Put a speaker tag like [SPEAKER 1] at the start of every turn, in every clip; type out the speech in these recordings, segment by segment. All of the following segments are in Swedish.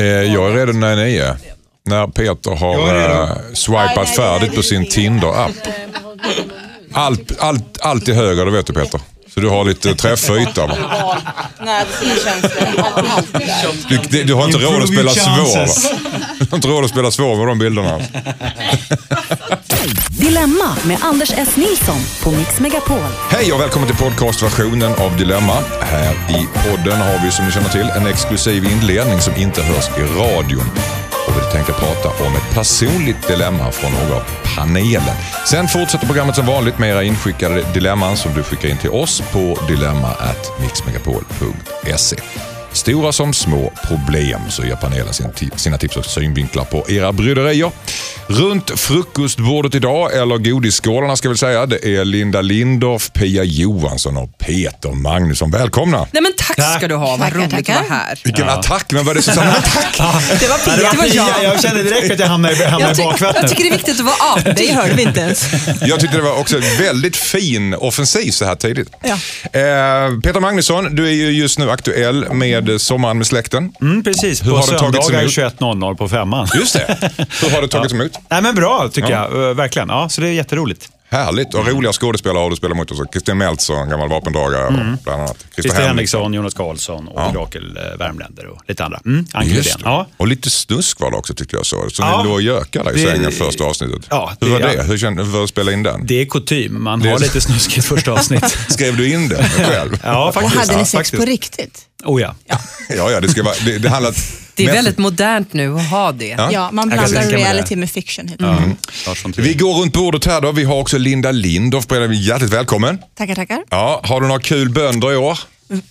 [SPEAKER 1] Eh, jag är redo när ni är. När Peter har
[SPEAKER 2] är
[SPEAKER 1] eh, swipat färdigt på sin Tinder-app. Allt, allt, allt till höger, det vet du Peter. Så du har lite träffyta. va?
[SPEAKER 3] Nej, det.
[SPEAKER 1] Du, du har inte råd att spela svår. va? Du har inte råd att spela svår med de bilderna.
[SPEAKER 4] Dilemma med Anders S. Nilsson på Mix Megapol.
[SPEAKER 1] Hej och välkommen till podcastversionen av Dilemma. Här i podden har vi som ni känner till en exklusiv inledning som inte hörs i radion. Och vi tänkte prata om ett personligt dilemma från några av panelen. Sen fortsätter programmet som vanligt med era inskickade dilemman som du skickar in till oss på dilemma@mixmegapol.se. Stora som små problem så ger panelen sina tips och synvinklar på era bryderier. Runt frukostbordet idag, eller godisskålarna ska vi säga, det är Linda Lindorff, Pia Johansson och Peter Magnusson. Välkomna!
[SPEAKER 5] Nej men tack,
[SPEAKER 2] Tack.
[SPEAKER 5] ska du ha, vad roligt
[SPEAKER 3] tackar.
[SPEAKER 5] att vara här.
[SPEAKER 1] Vilken attack, men vad är det som samlar attack?
[SPEAKER 5] Det var
[SPEAKER 2] Ja, det var
[SPEAKER 5] det var
[SPEAKER 2] Pia.
[SPEAKER 5] jag.
[SPEAKER 2] Jag kände direkt att jag hamnade, hamnade
[SPEAKER 5] Jag,
[SPEAKER 2] i
[SPEAKER 5] ty- jag
[SPEAKER 2] bakvattnet.
[SPEAKER 5] tycker det är viktigt att vara artig. Det hörde vi inte ens.
[SPEAKER 1] Jag tyckte det var också väldigt fin offensiv så här tidigt.
[SPEAKER 5] Ja.
[SPEAKER 1] Eh, Peter Magnusson, du är ju just nu aktuell med Sommaren med släkten.
[SPEAKER 2] Mm, precis,
[SPEAKER 1] Hur
[SPEAKER 2] på
[SPEAKER 1] har
[SPEAKER 2] söndagar
[SPEAKER 1] emot?
[SPEAKER 2] 21.00 på femman.
[SPEAKER 1] Just det. Hur har det tagits emot?
[SPEAKER 2] Nej, men bra tycker
[SPEAKER 1] Ja.
[SPEAKER 2] jag, eh, verkligen. Ja, så det är jätteroligt.
[SPEAKER 1] Härligt. Och roliga skådespelare har du spelat mot. också. Kristin Meltzer, en gammal vapendragare bland annat.
[SPEAKER 2] Christer Henriksson, Jonas Karlsson och Rakel eh, Värmländer och lite andra. Mm. Ja.
[SPEAKER 1] Och lite snusk var det också tyckte jag så. Så
[SPEAKER 2] Ja.
[SPEAKER 1] ni låg och gökade i
[SPEAKER 2] Det-
[SPEAKER 1] sängen första avsnittet.
[SPEAKER 2] Ja,
[SPEAKER 1] Hur
[SPEAKER 2] det-
[SPEAKER 1] var det?
[SPEAKER 2] ja.
[SPEAKER 1] Hur, kände, hur det att spela in den?
[SPEAKER 2] Det är kutym, man
[SPEAKER 1] Det är-
[SPEAKER 2] har lite snusk i ett första avsnitt.
[SPEAKER 1] Skrev du in den själv?
[SPEAKER 2] Ja,
[SPEAKER 3] Och
[SPEAKER 2] faktiskt.
[SPEAKER 3] hade ni
[SPEAKER 2] ja,
[SPEAKER 3] sex
[SPEAKER 2] faktiskt.
[SPEAKER 3] på riktigt?
[SPEAKER 2] Oh ja.
[SPEAKER 1] Ja, ja, det, ska vara, det, det handlar...
[SPEAKER 5] Det är
[SPEAKER 1] mest-
[SPEAKER 5] väldigt modernt nu att ha det.
[SPEAKER 1] Ja.
[SPEAKER 3] Ja, man
[SPEAKER 2] Jag kan
[SPEAKER 3] blandar
[SPEAKER 2] tänka mig det.
[SPEAKER 3] reality med fiction. helt enkelt.
[SPEAKER 2] Mm.
[SPEAKER 1] Vi går runt bordet här då. Vi har också Linda Lindorff bredvid. Hjärtligt välkommen.
[SPEAKER 3] Tackar, tackar.
[SPEAKER 1] Ja, har du några kul bönder i år?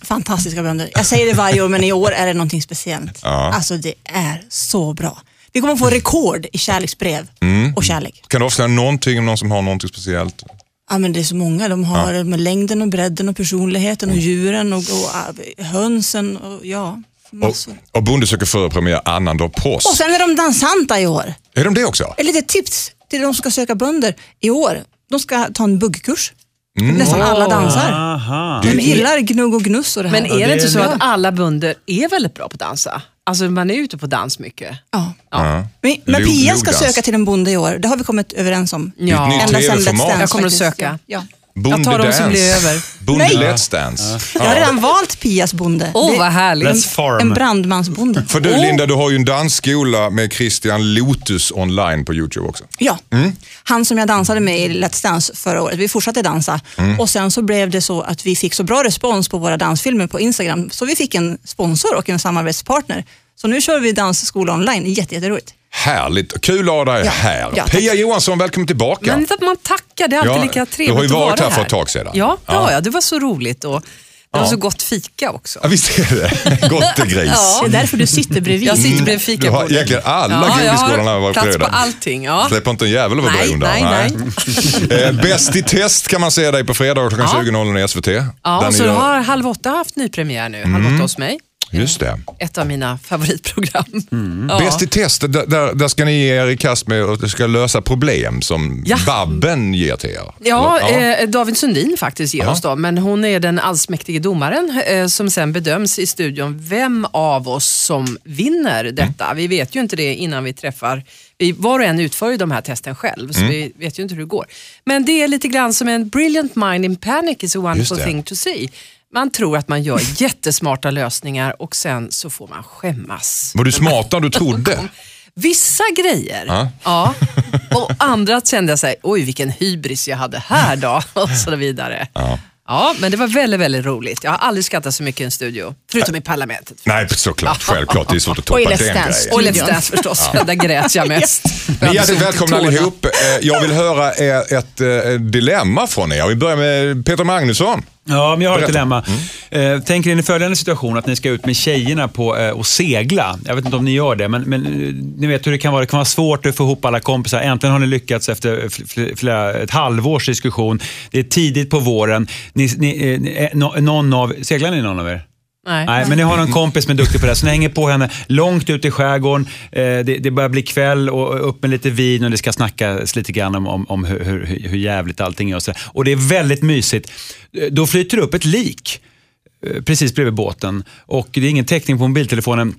[SPEAKER 3] Fantastiska bönder. Jag säger det varje år, men i år är det någonting speciellt.
[SPEAKER 1] Ja.
[SPEAKER 3] Alltså det är så bra. Vi kommer få rekord i kärleksbrev
[SPEAKER 1] Mm.
[SPEAKER 3] och kärlek.
[SPEAKER 1] Kan du avslöja någonting om någon som har någonting speciellt?
[SPEAKER 3] Ja, men det är så många. De har med längden och bredden och personligheten och djuren och, och äh, hönsen och ja, massor.
[SPEAKER 1] och Bonde söker före premiär annandag
[SPEAKER 3] Och
[SPEAKER 1] påsk.
[SPEAKER 3] sen är de dansanta i år.
[SPEAKER 1] Är de det också?
[SPEAKER 3] Ett litet tips till de som ska söka bönder i år. De ska ta en buggkurs. Nästan alla dansar.
[SPEAKER 2] Aha.
[SPEAKER 3] De gillar gnugg och gnuss och det här.
[SPEAKER 5] Men är det
[SPEAKER 2] det
[SPEAKER 5] inte så
[SPEAKER 2] bra.
[SPEAKER 5] att alla bönder är väldigt bra på att dansa? Alltså man är ute på dans mycket.
[SPEAKER 3] Ja.
[SPEAKER 1] Ja.
[SPEAKER 3] Men, men Pia ska söka till en bonde i år. Det har vi kommit överens om.
[SPEAKER 5] Ja.
[SPEAKER 1] nytt
[SPEAKER 3] Ända sedan Let's
[SPEAKER 1] TV-format.
[SPEAKER 3] Dance
[SPEAKER 5] Jag kommer att söka.
[SPEAKER 3] Ja.
[SPEAKER 1] Bonde
[SPEAKER 5] Jag tar de som blir över.
[SPEAKER 1] Bonde
[SPEAKER 3] Nej.
[SPEAKER 1] Let's Dance.
[SPEAKER 3] Jag har redan valt Pias bonde.
[SPEAKER 5] Åh,
[SPEAKER 3] är
[SPEAKER 5] vad härligt.
[SPEAKER 3] En,
[SPEAKER 2] Let's farm.
[SPEAKER 3] en brandmansbonde.
[SPEAKER 1] För du Linda, du har ju en dansskola med Christian Lotus online på YouTube också.
[SPEAKER 3] Ja,
[SPEAKER 1] Mm.
[SPEAKER 3] han som jag dansade med i Let's Dance förra året. Vi fortsatte dansa
[SPEAKER 1] Mm.
[SPEAKER 3] och sen så blev det så att vi fick så bra respons på våra dansfilmer på Instagram så vi fick en sponsor och en samarbetspartner. Så nu kör vi dansskola online. Jätte, jätteroligt.
[SPEAKER 1] Härligt. Kul att ha dig
[SPEAKER 3] Ja.
[SPEAKER 1] här.
[SPEAKER 3] Ja.
[SPEAKER 1] Pia Johansson, välkommen tillbaka.
[SPEAKER 5] Men att man tackar, det är alltid
[SPEAKER 1] Ja,
[SPEAKER 5] lika
[SPEAKER 1] du
[SPEAKER 5] trevligt
[SPEAKER 1] har ju
[SPEAKER 5] att
[SPEAKER 1] varit
[SPEAKER 5] vara
[SPEAKER 1] här för ett tag sedan.
[SPEAKER 5] Ja, det
[SPEAKER 1] Ja.
[SPEAKER 5] har jag. Det var så roligt och det var så gott fika också.
[SPEAKER 1] Ja, visst är det. Gottegris.
[SPEAKER 5] Ja.
[SPEAKER 3] Det är därför du sitter bredvid.
[SPEAKER 5] Jag sitter bredvid
[SPEAKER 1] Du har
[SPEAKER 5] fikabordet.
[SPEAKER 1] egentligen alla
[SPEAKER 5] ja, jag
[SPEAKER 1] godisskålarna
[SPEAKER 5] har
[SPEAKER 1] var
[SPEAKER 5] plats på allting. Ja.
[SPEAKER 1] Släpper inte en jävel över
[SPEAKER 5] Nej,
[SPEAKER 1] bron där.
[SPEAKER 5] nej,
[SPEAKER 1] Eh, Bäst i test kan man se dig på fredag klockan
[SPEAKER 5] Ja.
[SPEAKER 1] 20.00 i SVT.
[SPEAKER 5] Ja,
[SPEAKER 1] Där
[SPEAKER 5] så har Halv åtta haft nypremiär nu. Halv
[SPEAKER 1] Mm.
[SPEAKER 5] åtta hos mig.
[SPEAKER 1] Just det.
[SPEAKER 5] Ett av mina favoritprogram.
[SPEAKER 1] Mm.
[SPEAKER 5] Ja.
[SPEAKER 1] Bäst i test, där, där, ska ni ge er i kast med att ska lösa problem som
[SPEAKER 5] Ja.
[SPEAKER 1] Babben ger till er.
[SPEAKER 5] Ja,
[SPEAKER 1] Eller?
[SPEAKER 5] Eh, David Sundin faktiskt ger
[SPEAKER 1] Ja.
[SPEAKER 5] oss då, men hon är den allsmäktige domaren eh, som sen bedöms i studion vem av oss som vinner detta. Vi vet ju inte det innan vi träffar, vi, var och en utför ju de här testen själv, så
[SPEAKER 1] Mm.
[SPEAKER 5] vi vet ju inte hur det går. Men det är lite grann som en brilliant mind in panic is a wonderful thing to see. Man tror att man gör jättesmarta lösningar och sen så får man skämmas.
[SPEAKER 1] Var du smartare än du trodde?
[SPEAKER 5] Vissa grejer,
[SPEAKER 1] Ja.
[SPEAKER 5] ja. Och andra kände jag så här, oj vilken hybris jag hade här då. Och så vidare.
[SPEAKER 1] Ja.
[SPEAKER 5] Ja, men det var väldigt, väldigt roligt. Jag har aldrig skrattat så mycket i en studio, förutom i parlamentet.
[SPEAKER 1] Nej, såklart. Självklart. Det är svårt att toppa den grejen.
[SPEAKER 5] Och Let's. Dance förstås, där grät jag mest.
[SPEAKER 1] Ni är hjärtligt välkomna allihop. Eh, Jag vill höra ett eh, dilemma från er. Vi börjar med Peter Magnusson.
[SPEAKER 2] Ja, men jag har ett dilemma. Eh, tänk er in i följande situation att ni ska ut med tjejerna på, eh, och segla. Jag vet inte om ni gör det, men, men eh, ni vet hur det kan vara. Det kan vara svårt att få ihop alla kompisar. Äntligen har ni lyckats efter fl- fl- flera, ett halvårs diskussion. Det är tidigt på våren. Ni, ni, eh, någon av, seglar ni någon av er?
[SPEAKER 5] Nej.
[SPEAKER 2] Nej, men ni har en kompis som är duktig på det, så ni hänger på henne långt ut i skärgården. Eh, det, det börjar bli kväll och upp med lite vin och det ska snackas lite grann om, om, om hur, hur, hur jävligt allting är. Och, så. och det är väldigt mysigt. Eh, då flyter det upp ett lik eh, precis bredvid båten och det är ingen täckning på mobiltelefonen.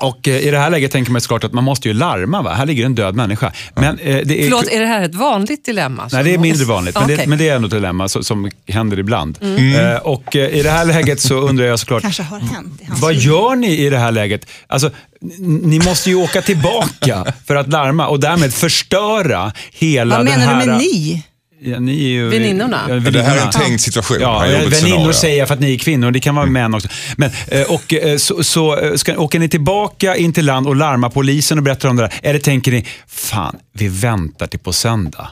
[SPEAKER 2] Och eh, i det här läget tänker man såklart att man måste ju larma. Va? Här ligger en död människa. Men, eh, det är,
[SPEAKER 5] Förlåt, är det här ett vanligt dilemma?
[SPEAKER 2] Nej, det är mindre vanligt, men, det,
[SPEAKER 5] Okej.
[SPEAKER 2] men det är ändå ett dilemma som, som händer ibland.
[SPEAKER 5] Mm.
[SPEAKER 2] Eh, och eh, i det här läget så undrar jag såklart,
[SPEAKER 3] Kanske har hänt
[SPEAKER 2] vad gör ni i det här läget? Alltså, ni måste ju åka tillbaka för att larma och därmed förstöra hela
[SPEAKER 3] Vad
[SPEAKER 2] den
[SPEAKER 3] menar
[SPEAKER 2] här...
[SPEAKER 3] du med ni?
[SPEAKER 2] Ja, ni är ju,
[SPEAKER 5] Väninnorna?
[SPEAKER 2] Ja,
[SPEAKER 1] Det här är en
[SPEAKER 2] väninnorna.
[SPEAKER 1] tänkt situation.
[SPEAKER 2] Ja, väninnor säger jag för att ni är kvinnor, det kan vara män också. Men, eh, och, eh, så, så eh, ska, åker ni tillbaka in till land och larmar polisen och berättar om det där? Eller tänker ni, fan, vi väntar till på söndag?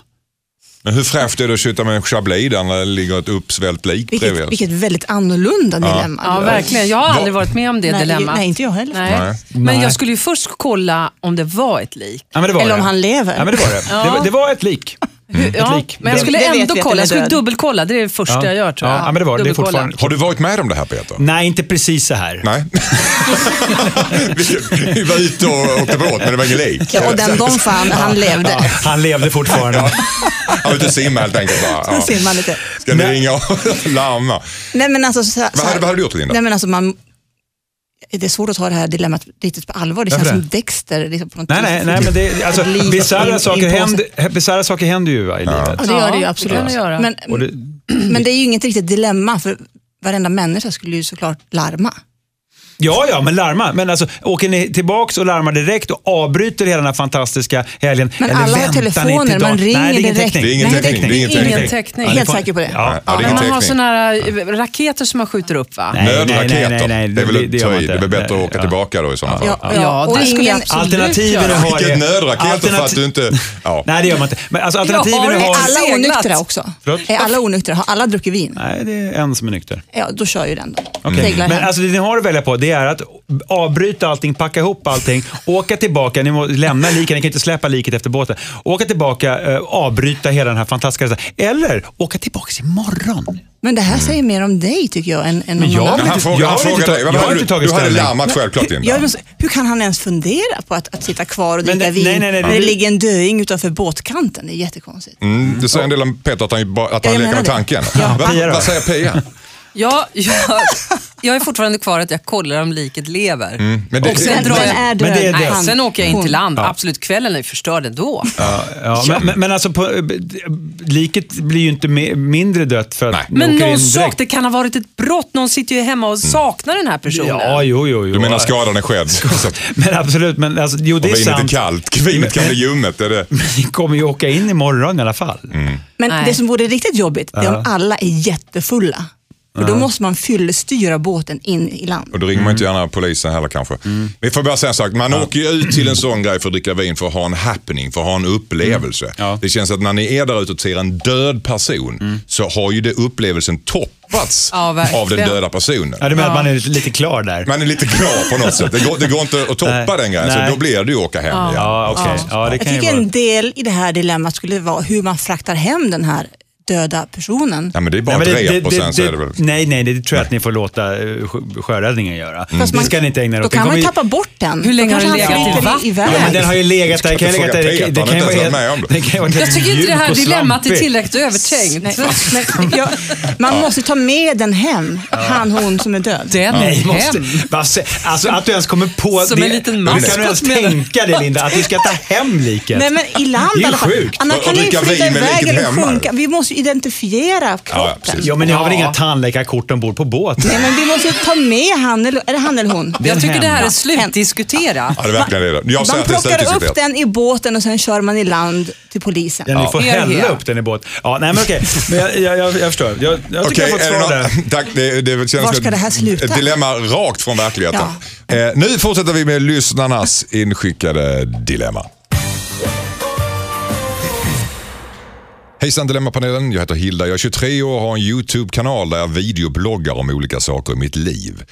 [SPEAKER 1] Men hur fräscht är det att skjuta med en chablis där när det ligger ett uppsvällt lik bredvid?
[SPEAKER 3] Vilket, vilket väldigt annorlunda dilemma.
[SPEAKER 5] Ja, verkligen. Jag har aldrig varit med om det
[SPEAKER 3] Nej,
[SPEAKER 5] dilemmat.
[SPEAKER 3] nej, inte jag heller.
[SPEAKER 5] Nej.
[SPEAKER 1] Nej.
[SPEAKER 5] Men jag skulle ju först kolla om det var ett lik.
[SPEAKER 2] Ja, men det var
[SPEAKER 3] Eller om
[SPEAKER 2] det.
[SPEAKER 3] han lever.
[SPEAKER 2] Ja, men det var det. Det, var, det var ett lik.
[SPEAKER 5] Hur, ja,
[SPEAKER 2] lik.
[SPEAKER 5] men jag skulle
[SPEAKER 3] Det-
[SPEAKER 5] ändå kolla. Jag skulle dubbelkolla. Det är det första
[SPEAKER 2] Ja.
[SPEAKER 5] jag gör tror jag.
[SPEAKER 2] Ja, men det var det. Är fortfarande-
[SPEAKER 1] Har du varit med om det här Peter?
[SPEAKER 2] Nej, inte precis så här.
[SPEAKER 1] Nej. Vi- Vi var ute och åkte båt men det var ingen lik.
[SPEAKER 3] Ja, och den de fann, han levde.
[SPEAKER 2] Ja, han levde fortfarande.
[SPEAKER 1] Han var ute och simmade helt enkelt bara.
[SPEAKER 3] Så
[SPEAKER 1] Ja.
[SPEAKER 3] lite.
[SPEAKER 1] Ska ni
[SPEAKER 2] Men-
[SPEAKER 1] ringa och larma?
[SPEAKER 3] Nej, men alltså, så,
[SPEAKER 1] Vad hade, vad hade du gjort Linda?
[SPEAKER 3] Nej, men alltså, man, det är svårt att ta det här dilemmat riktigt på allvar. Det
[SPEAKER 2] Varför
[SPEAKER 3] känns
[SPEAKER 2] det?
[SPEAKER 3] som Dexter. Liksom, på något
[SPEAKER 2] Nej, nej, nej, men det, alltså, bisarra, saker händer, bisarra saker händer ju va, i livet.
[SPEAKER 3] Ja, det gör det ju
[SPEAKER 5] Ja,
[SPEAKER 3] absolut.
[SPEAKER 5] det kan det göra.
[SPEAKER 3] Men, men det är ju inget riktigt dilemma, för varenda människa skulle ju såklart larma.
[SPEAKER 2] Ja, ja, men larma. Men alltså, åker ni tillbaks och larmar direkt och avbryter hela den här fantastiska helgen?
[SPEAKER 3] Men
[SPEAKER 2] eller
[SPEAKER 3] alla har telefoner, man ringer
[SPEAKER 2] Nej, det är ingen
[SPEAKER 3] direkt.
[SPEAKER 2] täckning.
[SPEAKER 1] Det är ingen
[SPEAKER 3] Nej,
[SPEAKER 1] täckning. Det är ingen
[SPEAKER 5] Ingen
[SPEAKER 1] täckning.
[SPEAKER 5] täckning.
[SPEAKER 3] Helt säker på det.
[SPEAKER 2] Ja,
[SPEAKER 1] Ja, det
[SPEAKER 5] Men man har
[SPEAKER 1] täckning.
[SPEAKER 5] såna här eh, raketer som man skjuter upp va?
[SPEAKER 2] Nej, nej, nej,
[SPEAKER 1] Nödraketer.
[SPEAKER 2] nej, nej,
[SPEAKER 1] det är väl
[SPEAKER 2] det-
[SPEAKER 1] att
[SPEAKER 2] det.
[SPEAKER 1] Det är väl bättre att åka
[SPEAKER 2] Ja.
[SPEAKER 1] tillbaka då i sådana fall.
[SPEAKER 3] Ja,
[SPEAKER 5] Ja,
[SPEAKER 3] och
[SPEAKER 5] det skulle jag
[SPEAKER 3] ingen-
[SPEAKER 5] absolut
[SPEAKER 2] Alternativen
[SPEAKER 5] göra.
[SPEAKER 2] har
[SPEAKER 1] Vilket
[SPEAKER 2] det.
[SPEAKER 1] nödraketer för att du inte... Ja.
[SPEAKER 2] Nej, det gör man inte. Men alltså, alternativen
[SPEAKER 5] Ja, det är
[SPEAKER 2] har...
[SPEAKER 3] Är alla onyktra också? Är alla onyktra? Har alla druckit vin?
[SPEAKER 2] Nej, det är en som är nykter.
[SPEAKER 3] Ja, då kör ju den då.
[SPEAKER 2] Men alltså, det ni har att välja på det är att avbryta allting, packa ihop allting, åka tillbaka, ni må lämna liket, ni kan inte släppa liket efter båten. Åka tillbaka, eh, avbryta hela den här fantastiska resan. Eller åka tillbaka imorgon.
[SPEAKER 3] Men det här säger mer om dig tycker jag än, än
[SPEAKER 2] Men
[SPEAKER 3] om
[SPEAKER 2] jag
[SPEAKER 3] någon annan.
[SPEAKER 1] frågar,
[SPEAKER 2] jag har inte tagit- jag har inte
[SPEAKER 1] du,
[SPEAKER 2] tagit
[SPEAKER 1] du hade
[SPEAKER 2] ställning.
[SPEAKER 1] larmat självklart.
[SPEAKER 3] Jag måste, hur kan han ens fundera på att, att sitta kvar och dricka
[SPEAKER 2] det-
[SPEAKER 3] vin
[SPEAKER 2] nej, nej, nej,
[SPEAKER 3] när
[SPEAKER 2] det-
[SPEAKER 3] det ligger en döing utanför båtkanten? Det är jättekonstigt.
[SPEAKER 1] Mm, det säger en del om Peter att han, att
[SPEAKER 3] Ja,
[SPEAKER 1] han leker med
[SPEAKER 3] det.
[SPEAKER 1] tanken.
[SPEAKER 3] Ja.
[SPEAKER 1] Vad säger Pia?
[SPEAKER 5] Ja, jag, jag är fortfarande kvar att jag kollar om liket lever.
[SPEAKER 1] Mm, men det-
[SPEAKER 5] och sen
[SPEAKER 1] Men-
[SPEAKER 5] drar
[SPEAKER 3] men
[SPEAKER 5] jag...
[SPEAKER 3] är
[SPEAKER 2] Men det är.
[SPEAKER 5] Nej, sen åker jag in till land. Absolut, kvällen är förstörd ändå.
[SPEAKER 2] Ja, men, men, men alltså, på, liket blir ju inte mindre dött för att
[SPEAKER 1] Nej.
[SPEAKER 5] Men någon sak, det kan ha varit ett brott. Någon sitter ju hemma och saknar den här personen.
[SPEAKER 2] Ja, jo, jo, jo.
[SPEAKER 1] Du menar skadan är skedd?
[SPEAKER 2] Men absolut, men alltså, jo det
[SPEAKER 1] Och
[SPEAKER 2] är
[SPEAKER 1] vinet är
[SPEAKER 2] sant.
[SPEAKER 1] kallt. Vinet kan bli ljummet. Är det?
[SPEAKER 2] Ni kommer ju åka in imorgon i alla fall.
[SPEAKER 3] Men
[SPEAKER 5] Nej.
[SPEAKER 3] det som vore riktigt jobbigt, det är om alla är jättefulla. För då måste man fyllstyra båten in i land.
[SPEAKER 1] Och då ringer man inte gärna polisen heller kanske. Vi får bara säga en sak. Man åker ju ut till en sån grej för att dricka vin för att ha en happening, för att ha en upplevelse.
[SPEAKER 2] Ja.
[SPEAKER 1] Det känns att när ni är där ute och ser en död person så har ju det upplevelsen toppats
[SPEAKER 5] Ja,
[SPEAKER 1] av den döda personen.
[SPEAKER 2] Ja, du menar att man är lite- klar där?
[SPEAKER 1] Man är lite klar på något sätt. Det går, det går inte att toppa
[SPEAKER 2] Nej.
[SPEAKER 1] den grejen, så då blir det ju åka hem igen.
[SPEAKER 2] Ja, okej. Ja, det
[SPEAKER 3] Jag tycker
[SPEAKER 2] vara.
[SPEAKER 3] en del i det här dilemmat skulle vara hur man fraktar hem den här döda personen.
[SPEAKER 1] Ja, men det är bara
[SPEAKER 2] Nej,
[SPEAKER 1] ett rep och sen så är det väl...
[SPEAKER 2] Nej, nej, det tror jag att ni får låta eh, sjö- sjöräddningen göra.
[SPEAKER 3] Fast
[SPEAKER 2] Det
[SPEAKER 3] man-
[SPEAKER 2] ska ni inte ägna er
[SPEAKER 3] Då
[SPEAKER 2] åt. Den
[SPEAKER 3] kan man ju tappa bort den.
[SPEAKER 5] Hur länge
[SPEAKER 3] Då
[SPEAKER 5] har den legat i vatten?
[SPEAKER 2] Ja, men den har ju legat där. Kan där.
[SPEAKER 1] fråga
[SPEAKER 2] Det kan- det ju
[SPEAKER 1] inte
[SPEAKER 2] vara helt-
[SPEAKER 1] det.
[SPEAKER 2] det
[SPEAKER 5] Jag tycker inte det här dilemmat är tillräckligt övertänkt.
[SPEAKER 3] Nej, men, jag, man måste ta med den hem, han hon som är död.
[SPEAKER 5] Den
[SPEAKER 2] Nej, måste,
[SPEAKER 5] hem.
[SPEAKER 2] alltså att du ens kommer på
[SPEAKER 5] Som
[SPEAKER 2] det.
[SPEAKER 5] en liten
[SPEAKER 2] Hur kan du ens tänka det Linda? Att du ska ta hem liket?
[SPEAKER 3] Nej men i land
[SPEAKER 2] Det
[SPEAKER 3] i alla fall. Annars kan ni flytta iväg eller sjunka. Vi måste ju identifiera kroppen.
[SPEAKER 1] precis.
[SPEAKER 2] Ja, men ni har väl
[SPEAKER 3] Ja.
[SPEAKER 2] inga tandläkarkort ombord på båten?
[SPEAKER 3] Nej men vi måste ju ta med han eller, är det han eller hon?
[SPEAKER 5] Jag tycker det här är slutdiskuterat.
[SPEAKER 1] Ja, det är verkligen det. Jag säger
[SPEAKER 3] Man
[SPEAKER 1] att det är
[SPEAKER 3] plockar upp den i båten och sen kör man i land till polisen.
[SPEAKER 2] Ja, ni får hälla upp den i båt. Ja, nej men okej. Men jag, jag, jag, jag förstår. Jag, jag tycker
[SPEAKER 1] Okej,
[SPEAKER 2] jag har fått svar där.
[SPEAKER 1] Tack, det, det känns
[SPEAKER 3] Var ska det här sluta?
[SPEAKER 1] Ett dilemma rakt från verkligheten. Eh, nu fortsätter vi med lyssnarnas inskickade dilemma. Hejsan Dilemmapanelen, jag heter Hilda, jag är 23 år och har en YouTube-kanal där jag videobloggar om olika saker i mitt liv.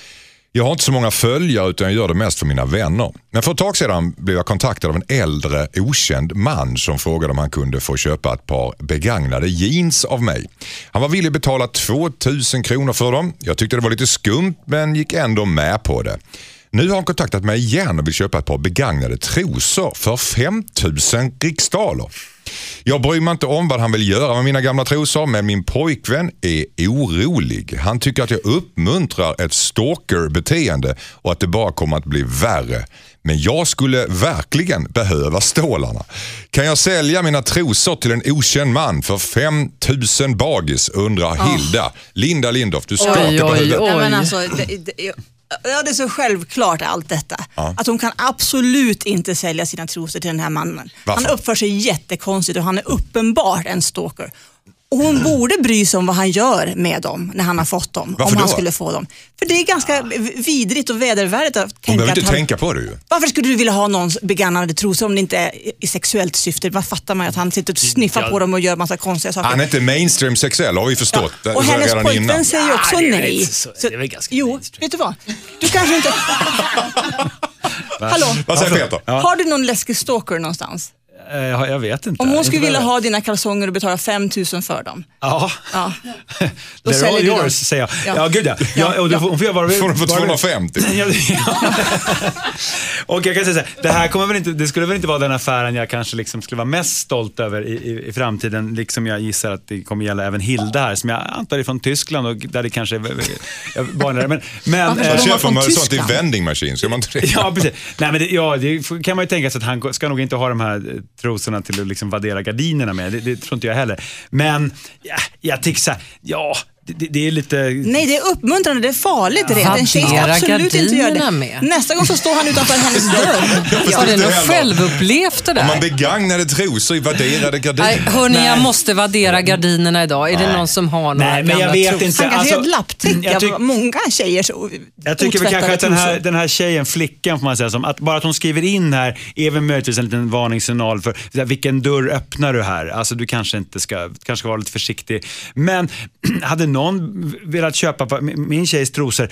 [SPEAKER 1] Jag har inte så många följare utan jag gör det mest för mina vänner. Men för ett tag sedan blev jag kontaktad av en äldre okänd man som frågade om han kunde få köpa ett par begagnade jeans av mig. Han var villig att betala 2000 kronor för dem. Jag tyckte det var lite skumt men gick ändå med på det. Nu har han kontaktat mig igen och vill köpa ett par begagnade trosor för 5000 riksdaler. Jag bryr mig inte om vad han vill göra med mina gamla trosor, men min pojkvän är orolig. Han tycker att jag uppmuntrar ett stalkerbeteende och att det bara kommer att bli värre. Men jag skulle verkligen behöva stålarna. Kan jag sälja mina trosor till en okänd man för 5000 bagis undrar Hilda. Linda Lindorff, du skakar
[SPEAKER 5] Oj,
[SPEAKER 1] på huvudet.
[SPEAKER 5] oj.
[SPEAKER 3] Ja, men alltså, det, det, ja, det är så självklart allt detta. Att hon kan absolut inte sälja sina trosor till den här mannen.
[SPEAKER 1] Varför?
[SPEAKER 3] Han uppför sig jättekonstigt och han är uppenbart en stalker. Och hon borde bry sig om vad han gör med dem när han har fått dem.
[SPEAKER 1] Varför
[SPEAKER 3] om han
[SPEAKER 1] då?
[SPEAKER 3] skulle få dem. För det är ganska vidrigt och vedervärdigt att
[SPEAKER 1] Hon
[SPEAKER 3] tänka
[SPEAKER 1] behöver
[SPEAKER 3] att
[SPEAKER 1] inte
[SPEAKER 3] han,
[SPEAKER 1] tänka på det ju.
[SPEAKER 3] Varför skulle du vilja ha någons begagnade trosor om det inte är i sexuellt syfte? Vad fattar man att han sitter och sniffar på dem och gör massa konstiga saker.
[SPEAKER 1] Han är inte mainstream sexuell har vi förstått.
[SPEAKER 3] Ja. Och hennes pojkvän säger ju också
[SPEAKER 2] Ja, det
[SPEAKER 3] nej.
[SPEAKER 2] inte så- det är väl ganska
[SPEAKER 3] jo,
[SPEAKER 2] mainstream.
[SPEAKER 3] vet du vad? Du kanske inte... Hallå?
[SPEAKER 1] Vad säger Peter?
[SPEAKER 3] Har du någon läskig stalker någonstans?
[SPEAKER 2] Eh, Jag, jag vet inte.
[SPEAKER 3] Om hon skulle vilja
[SPEAKER 2] jag-
[SPEAKER 3] ha dina kalsonger och betala 5 000 för dem.
[SPEAKER 2] Ja.
[SPEAKER 3] Ja. Då
[SPEAKER 2] They're all
[SPEAKER 3] du dem.
[SPEAKER 2] yours, säger jag. Ja,
[SPEAKER 3] Ja.
[SPEAKER 2] gud ja. ja och du
[SPEAKER 3] Ja.
[SPEAKER 2] får, hon får göra vad du
[SPEAKER 1] Får hon för
[SPEAKER 2] vad du-
[SPEAKER 1] 250?
[SPEAKER 2] Ja, och jag kan säga så här, det här kommer väl inte, det skulle väl inte vara den affären jag kanske liksom skulle vara mest stolt över i, i, i framtiden. Liksom jag gissar att det kommer gälla även Hilda här, som jag antar är från Tyskland och där det kanske är vanligare. Men, men,
[SPEAKER 3] de vara
[SPEAKER 1] Köper
[SPEAKER 3] från
[SPEAKER 1] man sånt i vending machine? Ska man inte det?
[SPEAKER 2] Ja, precis. Nej, men det, ja, det kan man ju tänka sig att han ska nog inte ha de här eh, trosorna till att liksom vaddera gardinerna med. Det, det tror inte jag heller. Men ja, jag tycker så här, ja, det, det, är lite...
[SPEAKER 3] Nej, det är uppmuntrande. Det är farligt. Det. En tjej ska absolut inte göra det.
[SPEAKER 5] med.
[SPEAKER 3] Nästa gång så står han utanför hennes dörr.
[SPEAKER 5] Har det
[SPEAKER 1] inte
[SPEAKER 5] något
[SPEAKER 1] heller.
[SPEAKER 5] självupplevt det
[SPEAKER 1] Om man
[SPEAKER 5] där?
[SPEAKER 1] begagnade trosor i värderade
[SPEAKER 5] Nej,
[SPEAKER 1] gardiner.
[SPEAKER 5] hörni, jag
[SPEAKER 2] Nej.
[SPEAKER 5] måste vaddera gardinerna idag. Är det någon som har några
[SPEAKER 2] Nej, men jag vet
[SPEAKER 5] trosor?
[SPEAKER 2] inte.
[SPEAKER 3] Han kanske är ett
[SPEAKER 2] Alltså,
[SPEAKER 3] lapptäcke
[SPEAKER 2] jag tyck-
[SPEAKER 3] av många tjejers
[SPEAKER 2] Jag tycker väl kanske att den här, den här tjejen, flickan får man säga, som, att bara att hon skriver in här är väl möjligtvis en liten varningssignal för vilken dörr öppnar du här? Alltså du kanske inte ska, kanske ska vara lite försiktig. Men hade någon velat köpa på- min min tjejs trosor,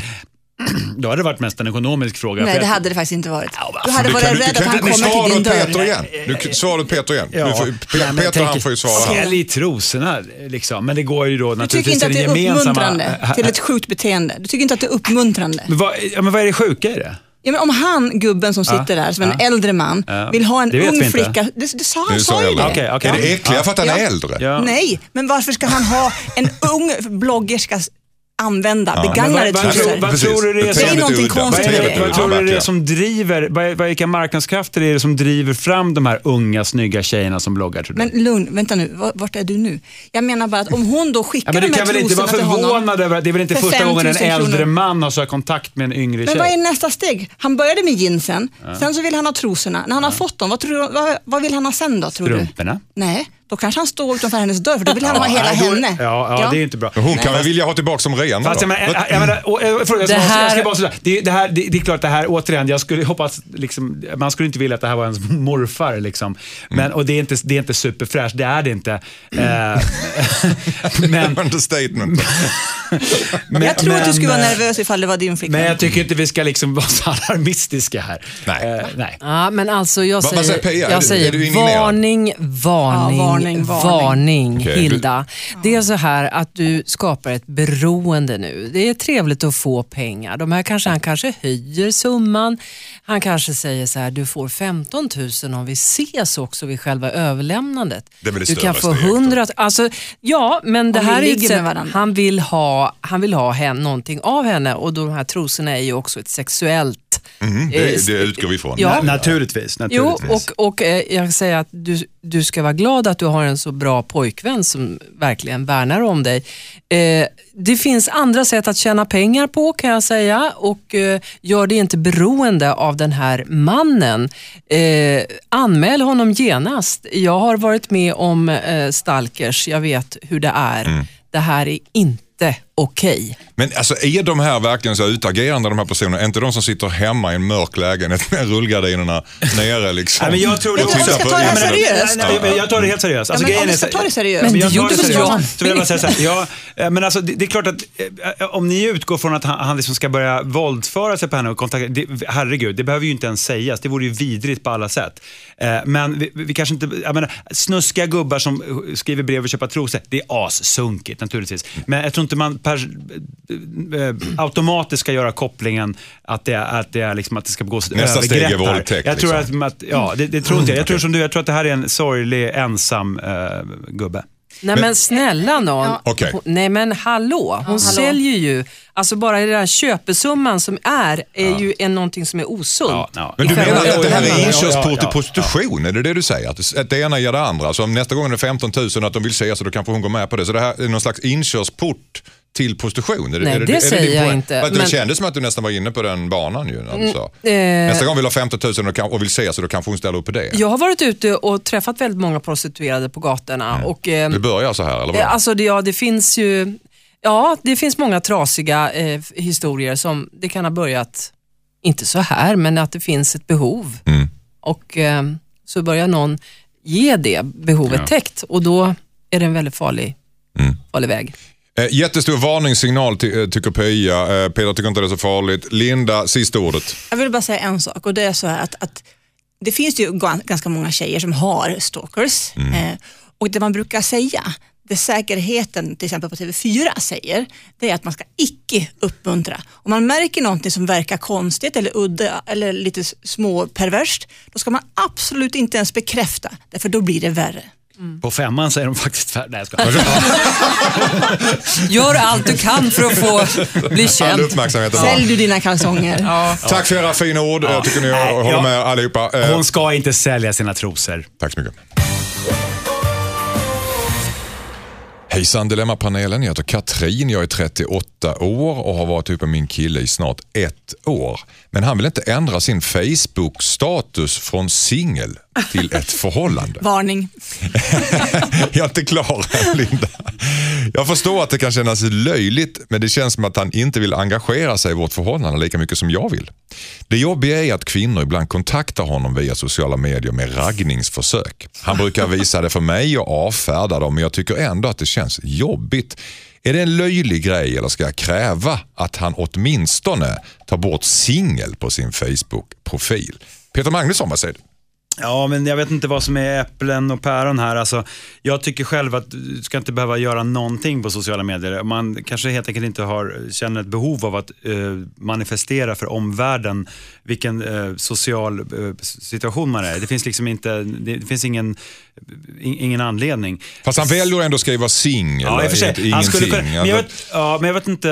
[SPEAKER 2] då hade det varit mest en ekonomisk fråga.
[SPEAKER 3] Nej, det hade det faktiskt inte varit.
[SPEAKER 2] Ja,
[SPEAKER 3] Du
[SPEAKER 2] alltså,
[SPEAKER 3] hade
[SPEAKER 1] Du
[SPEAKER 3] varit
[SPEAKER 1] kan,
[SPEAKER 3] rädd
[SPEAKER 1] kan
[SPEAKER 3] att han kommer
[SPEAKER 1] svara
[SPEAKER 3] till din dörr.
[SPEAKER 1] Peter igen. Du kan svara åt Peter igen.
[SPEAKER 2] Ja,
[SPEAKER 1] Du får,
[SPEAKER 2] nej,
[SPEAKER 1] Peter han
[SPEAKER 2] tänker-
[SPEAKER 1] får ju svara.
[SPEAKER 2] Sälj trosorna liksom. Men det går ju då
[SPEAKER 3] Du tycker
[SPEAKER 2] naturligtvis
[SPEAKER 3] inte att det är
[SPEAKER 2] den gemensamma...
[SPEAKER 3] uppmuntrande till ett sjukt beteende? Du tycker inte att det är uppmuntrande?
[SPEAKER 2] Men vad, ja, men vad är det sjuka i det?
[SPEAKER 3] Ja, men om han, gubben som sitter där, som en äldre man, vill ha en ung flicka. Det, det sa, han sa ju det.
[SPEAKER 2] Okej, okej.
[SPEAKER 1] Är det äckliga för att han är äldre?
[SPEAKER 2] Ja.
[SPEAKER 3] Nej, men varför ska han ha en ung bloggerska använda
[SPEAKER 2] Men
[SPEAKER 3] begagnade
[SPEAKER 2] vad, vad, vad tror du det är
[SPEAKER 3] Det
[SPEAKER 2] som...
[SPEAKER 3] någonting konstigt
[SPEAKER 2] Vad,
[SPEAKER 3] med det.
[SPEAKER 2] det- vad
[SPEAKER 1] Ja,
[SPEAKER 2] tror du det är som driver, vilka marknadskrafter är det som driver fram de här unga snygga tjejerna som bloggar tror du?
[SPEAKER 3] Men lugn, vänta nu, Var- vart är du nu? Jag menar bara att om hon då skickar
[SPEAKER 2] ja, men du
[SPEAKER 3] de här
[SPEAKER 2] kan väl inte vara
[SPEAKER 3] trosorna till honom.
[SPEAKER 2] förvånad över att det är väl inte
[SPEAKER 3] för
[SPEAKER 2] första
[SPEAKER 3] 5 000
[SPEAKER 2] gången en äldre
[SPEAKER 3] kronor.
[SPEAKER 2] man har sökt kontakt med en yngre
[SPEAKER 3] Men
[SPEAKER 2] tjej?
[SPEAKER 3] vad är nästa steg? Han började med jeansen, sen så vill han ha trosorna. När han har fått dem, vad, tror du, vad, vad vill han ha sen då? Tror
[SPEAKER 2] Strumporna?
[SPEAKER 3] du? Nej, då kanske han står utanför hennes dörr för då vill han ha hela
[SPEAKER 2] nej, då-
[SPEAKER 3] henne.
[SPEAKER 2] Ja, ja, det är inte bra.
[SPEAKER 1] Men Hon kan väl vilja ha tillbaka som rean
[SPEAKER 2] Fast
[SPEAKER 1] då?
[SPEAKER 2] jag menar, jag, jag menar, och, och, jag, ska
[SPEAKER 5] Det
[SPEAKER 2] jag
[SPEAKER 5] här-
[SPEAKER 2] bara det, det, här, det, det är klart det här, återigen, jag skulle hoppas, liksom, man skulle inte vilja att det här var ens morfar. Liksom. Men, och det är, inte, det är inte superfräscht, det är det inte. Eh, men,
[SPEAKER 1] Understatement.
[SPEAKER 2] men,
[SPEAKER 3] Jag tror att du skulle vara
[SPEAKER 2] men,
[SPEAKER 3] nervös ifall det var din flicka.
[SPEAKER 2] Men jag tycker inte vi ska liksom vara så alarmistiska här.
[SPEAKER 1] Nej.
[SPEAKER 2] Eh, nej.
[SPEAKER 5] Ja, men alltså jag
[SPEAKER 1] Vad- vad
[SPEAKER 5] säger,
[SPEAKER 1] säger Pia? Är
[SPEAKER 5] jag
[SPEAKER 1] du-
[SPEAKER 5] säger
[SPEAKER 1] är du indignerad?
[SPEAKER 5] varning, varning,
[SPEAKER 3] Ja, varning,
[SPEAKER 5] varning,
[SPEAKER 3] varning.
[SPEAKER 1] Okej.
[SPEAKER 5] Hilda. Det är så här att du skapar ett beroende nu. Det är trevligt att få pengar. De här kanske, han kanske höjer summan. Han kanske säger så här, du får 15 000 om vi ses också vid själva överlämnandet. Du kan få
[SPEAKER 1] steget då.
[SPEAKER 5] 100 alltså, Ja, men det
[SPEAKER 3] Om
[SPEAKER 5] här är ett sätt, han vill ha, han vill ha henne, någonting av henne och de här trosorna är ju också ett sexuellt
[SPEAKER 1] Mm, det, det utgår vi ifrån.
[SPEAKER 5] Ja.
[SPEAKER 2] Na- naturligtvis.
[SPEAKER 5] Jo,
[SPEAKER 2] naturligtvis.
[SPEAKER 5] och, och eh, jag säger att du, du ska vara glad att du har en så bra pojkvän som verkligen värnar om dig. Eh, det finns andra sätt att tjäna pengar på kan jag säga och eh, gör det inte beroende av den här mannen. Eh, anmäl honom genast. Jag har varit med om eh, stalkers, jag vet hur det är. Det här är inte okej.
[SPEAKER 1] Men alltså, är de här verkligen så utagerande de här personerna? Är inte de som sitter hemma i en mörk lägenhet med rullgardinerna nere liksom?
[SPEAKER 2] Nej, men jag tror det också.
[SPEAKER 3] seriöst.
[SPEAKER 2] Nej, nej, Jag tar det helt seriöst. Alltså,
[SPEAKER 3] Ja, men om ska
[SPEAKER 2] så-
[SPEAKER 3] ta det seriöst.
[SPEAKER 5] Men det
[SPEAKER 2] jag tar
[SPEAKER 5] gjorde
[SPEAKER 2] det
[SPEAKER 5] väl
[SPEAKER 2] seriöst.
[SPEAKER 5] jag?
[SPEAKER 2] Så vill jag bara säga så här, ja, eh, men alltså, det, det är klart att eh, om ni utgår från att han, han liksom ska börja våldföra sig på henne och kontakta, det, herregud, det behöver ju inte ens sägas. Det vore ju vidrigt på alla sätt. Eh, Men vi, vi kanske inte, jag menar, snuskiga gubbar som skriver brev och köper trosor, det är assunkigt naturligtvis. Men jag tror inte man pers, eh, automatiskt ska göra kopplingen att det, är- att det, är liksom att det ska begås
[SPEAKER 1] Nästa steg är
[SPEAKER 2] övergrepp här.
[SPEAKER 1] våldtäkt,
[SPEAKER 2] Jag tror
[SPEAKER 1] liksom.
[SPEAKER 2] att, ja, det, det tror inte jag. Jag tror som du, jag tror att det här är en sorglig, ensam eh, gubbe.
[SPEAKER 5] Nej men snälla någon.
[SPEAKER 3] Ja.
[SPEAKER 5] Hon- Nej men hallå, hon säljer ju, alltså bara den där köpesumman som är, är ju en, någonting som är osunt.
[SPEAKER 2] Ja, ja.
[SPEAKER 1] Men du menar att det här är inkörsport
[SPEAKER 2] Ja, ja,
[SPEAKER 1] till
[SPEAKER 2] ja.
[SPEAKER 1] prostitution? Är det det du säger? Att det- att det ena ger det andra? Alltså om nästa gång är det 15 000 att de vill se så då kanske hon går med på det. Så det här är någon slags inkörsport till prostitution? Är
[SPEAKER 5] Nej,
[SPEAKER 1] är
[SPEAKER 5] det
[SPEAKER 1] är
[SPEAKER 5] säger jag inte,
[SPEAKER 1] Men Det kändes som att du nästan var inne på den banan ju. Du sa.
[SPEAKER 5] eh,
[SPEAKER 1] Nästa gång vill ha 15 000 och, kan, och vill se så då kanske hon ställer upp på det.
[SPEAKER 5] Jag har varit ute och träffat väldigt många prostituerade på gatorna. Och, eh,
[SPEAKER 1] Det börjar så här eller
[SPEAKER 5] Eh,
[SPEAKER 1] vad?
[SPEAKER 5] Alltså det, ja, det finns ju ja, det finns många trasiga eh, historier som det kan ha börjat, inte så här, men att det finns ett behov.
[SPEAKER 1] Mm.
[SPEAKER 5] Och eh, så börjar någon ge det behovet
[SPEAKER 2] Ja.
[SPEAKER 5] täckt och då är det en väldigt farlig,
[SPEAKER 1] Mm.
[SPEAKER 5] farlig väg.
[SPEAKER 1] Eh, jättestor varningssignal ty, eh, tycker Pia. Eh, Peter tycker inte det är så farligt. Linda, sista ordet.
[SPEAKER 3] Jag vill bara säga en sak och det är så här att, att det finns ju gan- ganska många tjejer som har stalkers eh, och det man brukar säga, det säkerheten till exempel på TV4 säger, det är att man ska icke uppmuntra. Om man märker någonting som verkar konstigt eller udda eller lite s- små perverst, då ska man absolut inte ens bekräfta, därför då blir det värre.
[SPEAKER 2] På femman säger de faktiskt färdigt. Nej, jag skojar.
[SPEAKER 5] Gör allt du kan för att få bli
[SPEAKER 1] All
[SPEAKER 5] känd.
[SPEAKER 1] uppmärksamhet är bra.
[SPEAKER 3] Sälj du dina kalsonger.
[SPEAKER 1] Tack för era fina ord. Jag tycker ni
[SPEAKER 2] Nej,
[SPEAKER 1] håller
[SPEAKER 2] ja.
[SPEAKER 1] med allihopa. Eh,
[SPEAKER 2] Hon ska inte sälja sina trosor.
[SPEAKER 1] Tack så mycket. Hejsan Dilemmapanelen, jag heter Katrin, jag är 38 år och har varit ihop med min kille i snart ett år. Men han vill inte ändra sin Facebook-status från singel till ett förhållande.
[SPEAKER 3] Varning.
[SPEAKER 1] Jag är inte klar än, Linda. Jag förstår att det kan kännas löjligt, men det känns som att han inte vill engagera sig i vårt förhållande lika mycket som jag vill. Det jobbiga är att kvinnor ibland kontaktar honom via sociala medier med raggningsförsök. Han brukar visa det för mig och avfärda dem, men jag tycker ändå att det känns jobbigt. Är det en löjlig grej eller ska jag kräva att han åtminstone tar bort singel på sin Facebook-profil? Peter Magnusson, vad säger du?
[SPEAKER 2] Ja, men jag vet inte vad som är äpplen och päron här. Alltså, jag tycker själv att du ska inte behöva göra någonting på sociala medier. Man kanske helt enkelt inte har, känner ett behov av att eh, manifestera för omvärlden vilken eh, social eh, situation man är i. Det finns liksom inte, det, finns ingen, in, ingen anledning.
[SPEAKER 1] Fast han väljer ändå att skriva singel.
[SPEAKER 2] Ja, i för sig.
[SPEAKER 1] ingenting.
[SPEAKER 2] Han skulle kunna, men, jag vet, ja, men jag vet inte.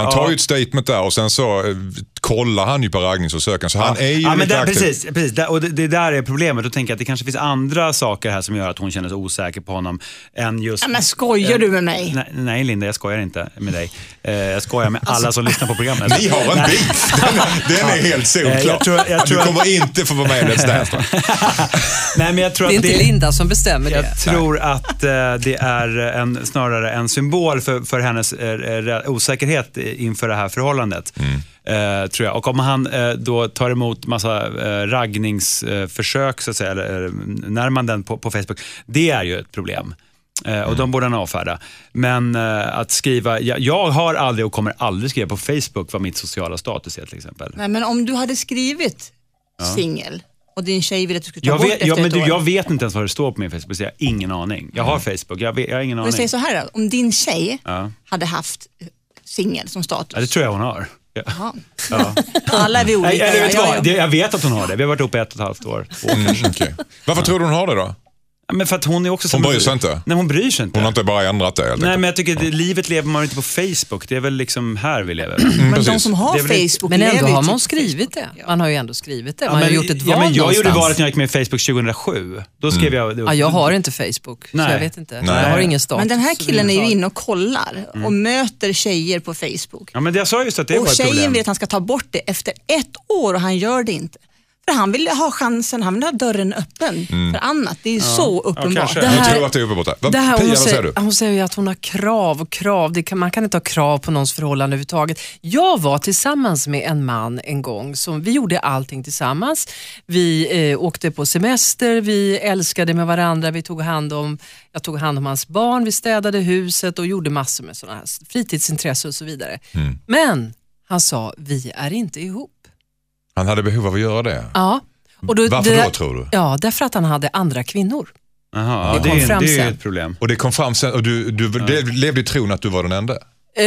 [SPEAKER 1] Han tar ju ett statement där och sen så kollar han ju på raggningsförsöken. Så han är ju
[SPEAKER 2] ja, men där, precis, precis. Där, och det, det där är problemet. Då tänker jag att det kanske finns andra saker här som gör att hon känner sig osäker på honom. Än just...
[SPEAKER 3] Ja, men skojar du med mig?
[SPEAKER 2] Nej, nej Linda, jag skojar inte med dig. Eh, jag skojar med alla som lyssnar på programmet.
[SPEAKER 1] Ni har en beef. Den, den är helt solklar.
[SPEAKER 2] Eh, jag tror- jag tror
[SPEAKER 1] du
[SPEAKER 2] att-
[SPEAKER 1] kommer inte få vara med i Let's Dance.
[SPEAKER 2] nej, men jag tror
[SPEAKER 5] Det är
[SPEAKER 2] att
[SPEAKER 5] inte Linda som bestämmer det.
[SPEAKER 2] Jag tror att eh, det är en, snarare en symbol för, för hennes osäkerhet inför det här förhållandet. Eh, tror jag. Och om han eh, då tar emot massa eh, raggningsförsök, så att säga, eller närmanden på, på Facebook, det är ju ett problem. Eh, och de borde han avfärda. Men eh, att skriva, jag, jag har aldrig och kommer aldrig skriva på Facebook vad mitt sociala status är till exempel.
[SPEAKER 3] Nej, men om du hade skrivit singel och din tjej ville att du skulle ta
[SPEAKER 2] Jag
[SPEAKER 3] bort
[SPEAKER 2] vet,
[SPEAKER 3] efter
[SPEAKER 2] ja, men
[SPEAKER 3] ett
[SPEAKER 2] du,
[SPEAKER 3] år.
[SPEAKER 2] jag vet inte ens vad det står på min Facebook, så jag har ingen aning. Jag har Facebook, jag, vet, jag har ingen aning.
[SPEAKER 3] vi säger så här då, om din tjej
[SPEAKER 2] Ja.
[SPEAKER 3] hade haft singel som status.
[SPEAKER 2] Ja, det tror jag hon har. Ja.
[SPEAKER 3] Alla är vi olika.
[SPEAKER 2] Nej, eller vet Jag vet att hon har det. Vi har varit ihop ett och ett halvt år. Två.
[SPEAKER 1] Mm, okej. Varför tror du hon har det då?
[SPEAKER 2] Ja, Men för att hon är också
[SPEAKER 1] Hon bryr sig inte?
[SPEAKER 2] Nej, hon bryr sig inte.
[SPEAKER 1] Hon har inte bara ändrat det helt
[SPEAKER 2] Nej, men jag tycker att livet lever man inte på Facebook. Det är väl liksom här vi lever.
[SPEAKER 3] Men de
[SPEAKER 1] precis.
[SPEAKER 3] som har Facebook
[SPEAKER 5] Men ändå har man
[SPEAKER 3] typ
[SPEAKER 5] skrivit
[SPEAKER 3] på
[SPEAKER 5] det.
[SPEAKER 3] Ja.
[SPEAKER 5] Man har ju ändå skrivit det.
[SPEAKER 2] Ja,
[SPEAKER 5] Man har
[SPEAKER 2] men-
[SPEAKER 5] gjort ett
[SPEAKER 2] ja,
[SPEAKER 5] val
[SPEAKER 2] men Jag gjorde
[SPEAKER 5] någonstans.
[SPEAKER 2] valet när jag gick med i Facebook 2007. Då skrev jag...
[SPEAKER 5] Ja, jag har inte Facebook, så
[SPEAKER 2] Nej.
[SPEAKER 5] jag vet inte.
[SPEAKER 1] Nej.
[SPEAKER 5] Jag har ingen status.
[SPEAKER 3] Men den här killen är ju inne och kollar och möter tjejer på Facebook.
[SPEAKER 2] Ja, men jag sa just att det
[SPEAKER 3] och
[SPEAKER 2] var ett
[SPEAKER 3] tjejen
[SPEAKER 2] problem.
[SPEAKER 3] vill att han ska ta bort det efter ett år och han gör det inte. För han vill ha chansen, han vill ha dörren öppen för annat. Det är ju så uppenbart.
[SPEAKER 2] kanske.
[SPEAKER 5] Det
[SPEAKER 1] Jag tror att det är uppe borta. Vad-
[SPEAKER 5] Det här,
[SPEAKER 1] Pia,
[SPEAKER 5] hon,
[SPEAKER 1] vad säger
[SPEAKER 5] säger,
[SPEAKER 1] du?
[SPEAKER 5] hon säger ju att hon har krav och krav. Det kan, man kan inte ha krav på någons förhållande överhuvudtaget. Jag var tillsammans med en man en gång. Som, vi gjorde allting tillsammans. Vi eh, åkte på semester, vi älskade med varandra, vi tog hand om, jag tog hand om hans barn, vi städade huset och gjorde massor med sådana här fritidsintressen och så vidare.
[SPEAKER 1] Mm.
[SPEAKER 5] Men han sa, vi är inte ihop.
[SPEAKER 1] Han hade behov av att göra det.
[SPEAKER 5] Ja. Och då,
[SPEAKER 1] Varför
[SPEAKER 5] det-
[SPEAKER 1] då tror du?
[SPEAKER 5] Ja, därför att han hade andra kvinnor.
[SPEAKER 2] Jaha, ja,
[SPEAKER 5] Det
[SPEAKER 2] det,
[SPEAKER 5] kom
[SPEAKER 2] är,
[SPEAKER 5] fram
[SPEAKER 2] det är ju
[SPEAKER 5] sen.
[SPEAKER 2] ett problem.
[SPEAKER 1] Och det kom fram sen och du, du det levde i tron att du var den enda.
[SPEAKER 5] Eh,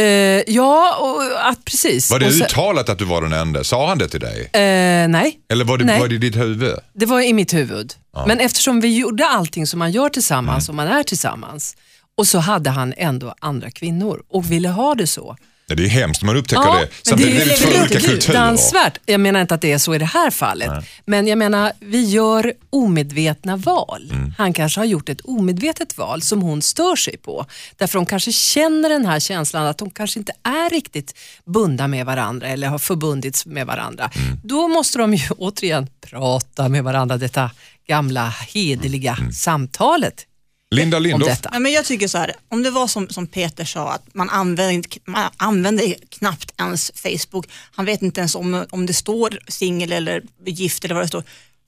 [SPEAKER 5] ja, och, att, precis.
[SPEAKER 1] Var det
[SPEAKER 5] Och sen-
[SPEAKER 1] uttalat att du var den enda? Sa han det till dig?
[SPEAKER 5] Eh, nej,
[SPEAKER 1] Eller var det,
[SPEAKER 5] Nej.
[SPEAKER 1] var det i ditt huvud?
[SPEAKER 5] det var i mitt huvud. Men eftersom vi gjorde allting som man gör tillsammans och man är tillsammans och så hade han ändå andra kvinnor och ville ha det så.
[SPEAKER 1] Nej, Det är hemskt när man upptäcker
[SPEAKER 5] Ja,
[SPEAKER 1] det.
[SPEAKER 5] men det
[SPEAKER 1] är det
[SPEAKER 5] är
[SPEAKER 1] två olika kulturer.
[SPEAKER 5] Jag menar inte att det är så i det här fallet. Men jag menar, vi gör omedvetna val.
[SPEAKER 1] Mm.
[SPEAKER 5] Han kanske har gjort ett omedvetet val som hon stör sig på. Därför de kanske känner den här känslan att de kanske inte är riktigt bundna med varandra eller har förbundits med varandra.
[SPEAKER 1] Mm.
[SPEAKER 5] Då måste de ju återigen prata med varandra, detta gamla hederliga
[SPEAKER 1] Mm.
[SPEAKER 5] samtalet
[SPEAKER 1] Linda
[SPEAKER 5] om
[SPEAKER 1] Lindorff,
[SPEAKER 5] detta.
[SPEAKER 3] Ja, men jag tycker så här, om det var som, som Peter sa, att man använder, man använder knappt ens Facebook. Han vet inte ens om, om det står singel eller gift eller vad det står.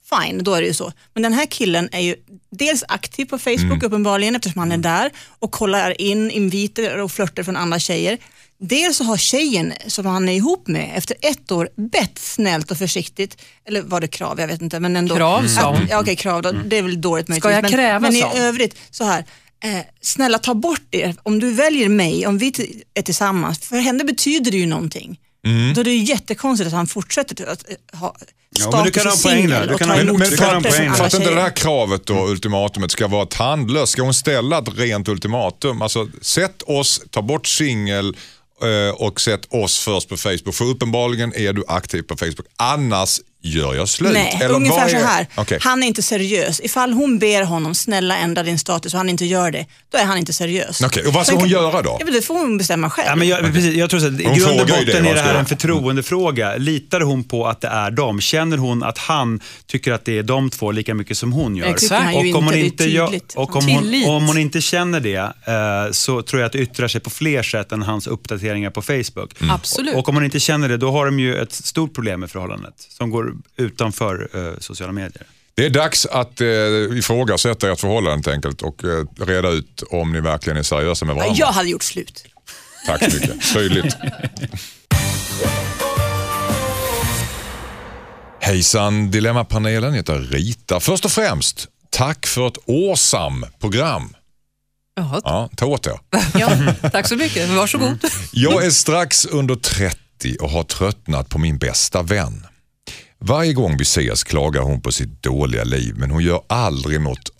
[SPEAKER 3] Fine, då är det ju så. Men den här killen är ju dels aktiv på Facebook uppenbarligen eftersom han är där och kollar in inviter och flörter från andra tjejer. Dels så har tjejen som han är ihop med efter ett år bett snällt och försiktigt, eller var det krav, jag vet inte. Men ändå,
[SPEAKER 5] Krav, sa hon.
[SPEAKER 3] att, ja, Okej, krav, då, det är väl dåligt möjligtvis.
[SPEAKER 5] jag
[SPEAKER 3] men,
[SPEAKER 5] kräva,
[SPEAKER 3] men i
[SPEAKER 5] sa hon?
[SPEAKER 3] övrigt, så här. Eh, snälla ta bort det. Om du väljer mig, om vi är tillsammans, för henne betyder det ju någonting.
[SPEAKER 1] Mm.
[SPEAKER 3] Då är det ju jättekonstigt att han fortsätter att eh, ha
[SPEAKER 2] Ja, men du kan ha en poäng där. Du
[SPEAKER 3] och
[SPEAKER 2] kan ha-
[SPEAKER 1] Men, men för,
[SPEAKER 3] från
[SPEAKER 1] för att inte det här kravet då, ultimatumet, ska vara tandlöst, ska hon ställa ett rent ultimatum? Alltså, sätt oss, ta bort singel Eh, och sett oss först på Facebook. För uppenbarligen är du aktiv på Facebook. Annars gör jag slut.
[SPEAKER 3] Nej,
[SPEAKER 1] Eller
[SPEAKER 3] ungefär så
[SPEAKER 1] är-
[SPEAKER 3] här.
[SPEAKER 1] Okej.
[SPEAKER 3] Han är inte seriös. Ifall hon ber honom, snälla ändra din status och han inte gör det, då är han inte seriös.
[SPEAKER 1] Okej, och vad ska
[SPEAKER 3] Sen
[SPEAKER 1] hon
[SPEAKER 3] kan-
[SPEAKER 1] göra då?
[SPEAKER 3] Ja, men det får hon bestämma själv.
[SPEAKER 2] Ja, men jag, precis, jag tror så att i
[SPEAKER 1] Hon
[SPEAKER 2] grund och
[SPEAKER 1] ju det,
[SPEAKER 2] botten är det här en förtroendefråga. Litar hon på att det är dem? Känner hon att han tycker att det är de två lika mycket som hon gör?
[SPEAKER 3] Det tycker han ju
[SPEAKER 2] och om hon
[SPEAKER 3] inte,
[SPEAKER 2] gör- och om hon, om hon inte känner det eh, så tror jag att det yttrar sig på fler sätt än hans uppdateringar på Facebook.
[SPEAKER 5] Absolut.
[SPEAKER 2] Och om hon inte känner det, då har de ju ett stort problem med förhållandet som går utanför eh, sociala medier.
[SPEAKER 1] Det är dags att eh, ifrågasätta ert förhållande helt enkelt och eh, reda ut om ni verkligen är seriösa med
[SPEAKER 3] Ja,
[SPEAKER 1] varandra.
[SPEAKER 3] jag hade gjort slut.
[SPEAKER 1] Tack så mycket. Tydligt. Hejsan Dilemmapanelen heter Rita. Först och främst, tack för ett awesome program.
[SPEAKER 5] Jaha,
[SPEAKER 1] Ja, ta åt er.
[SPEAKER 5] ja, tack så mycket. Varsågod.
[SPEAKER 1] Jag är strax under 30 och har tröttnat på min bästa vän. Varje gång vi ses klagar hon på sitt dåliga liv men hon gör aldrig något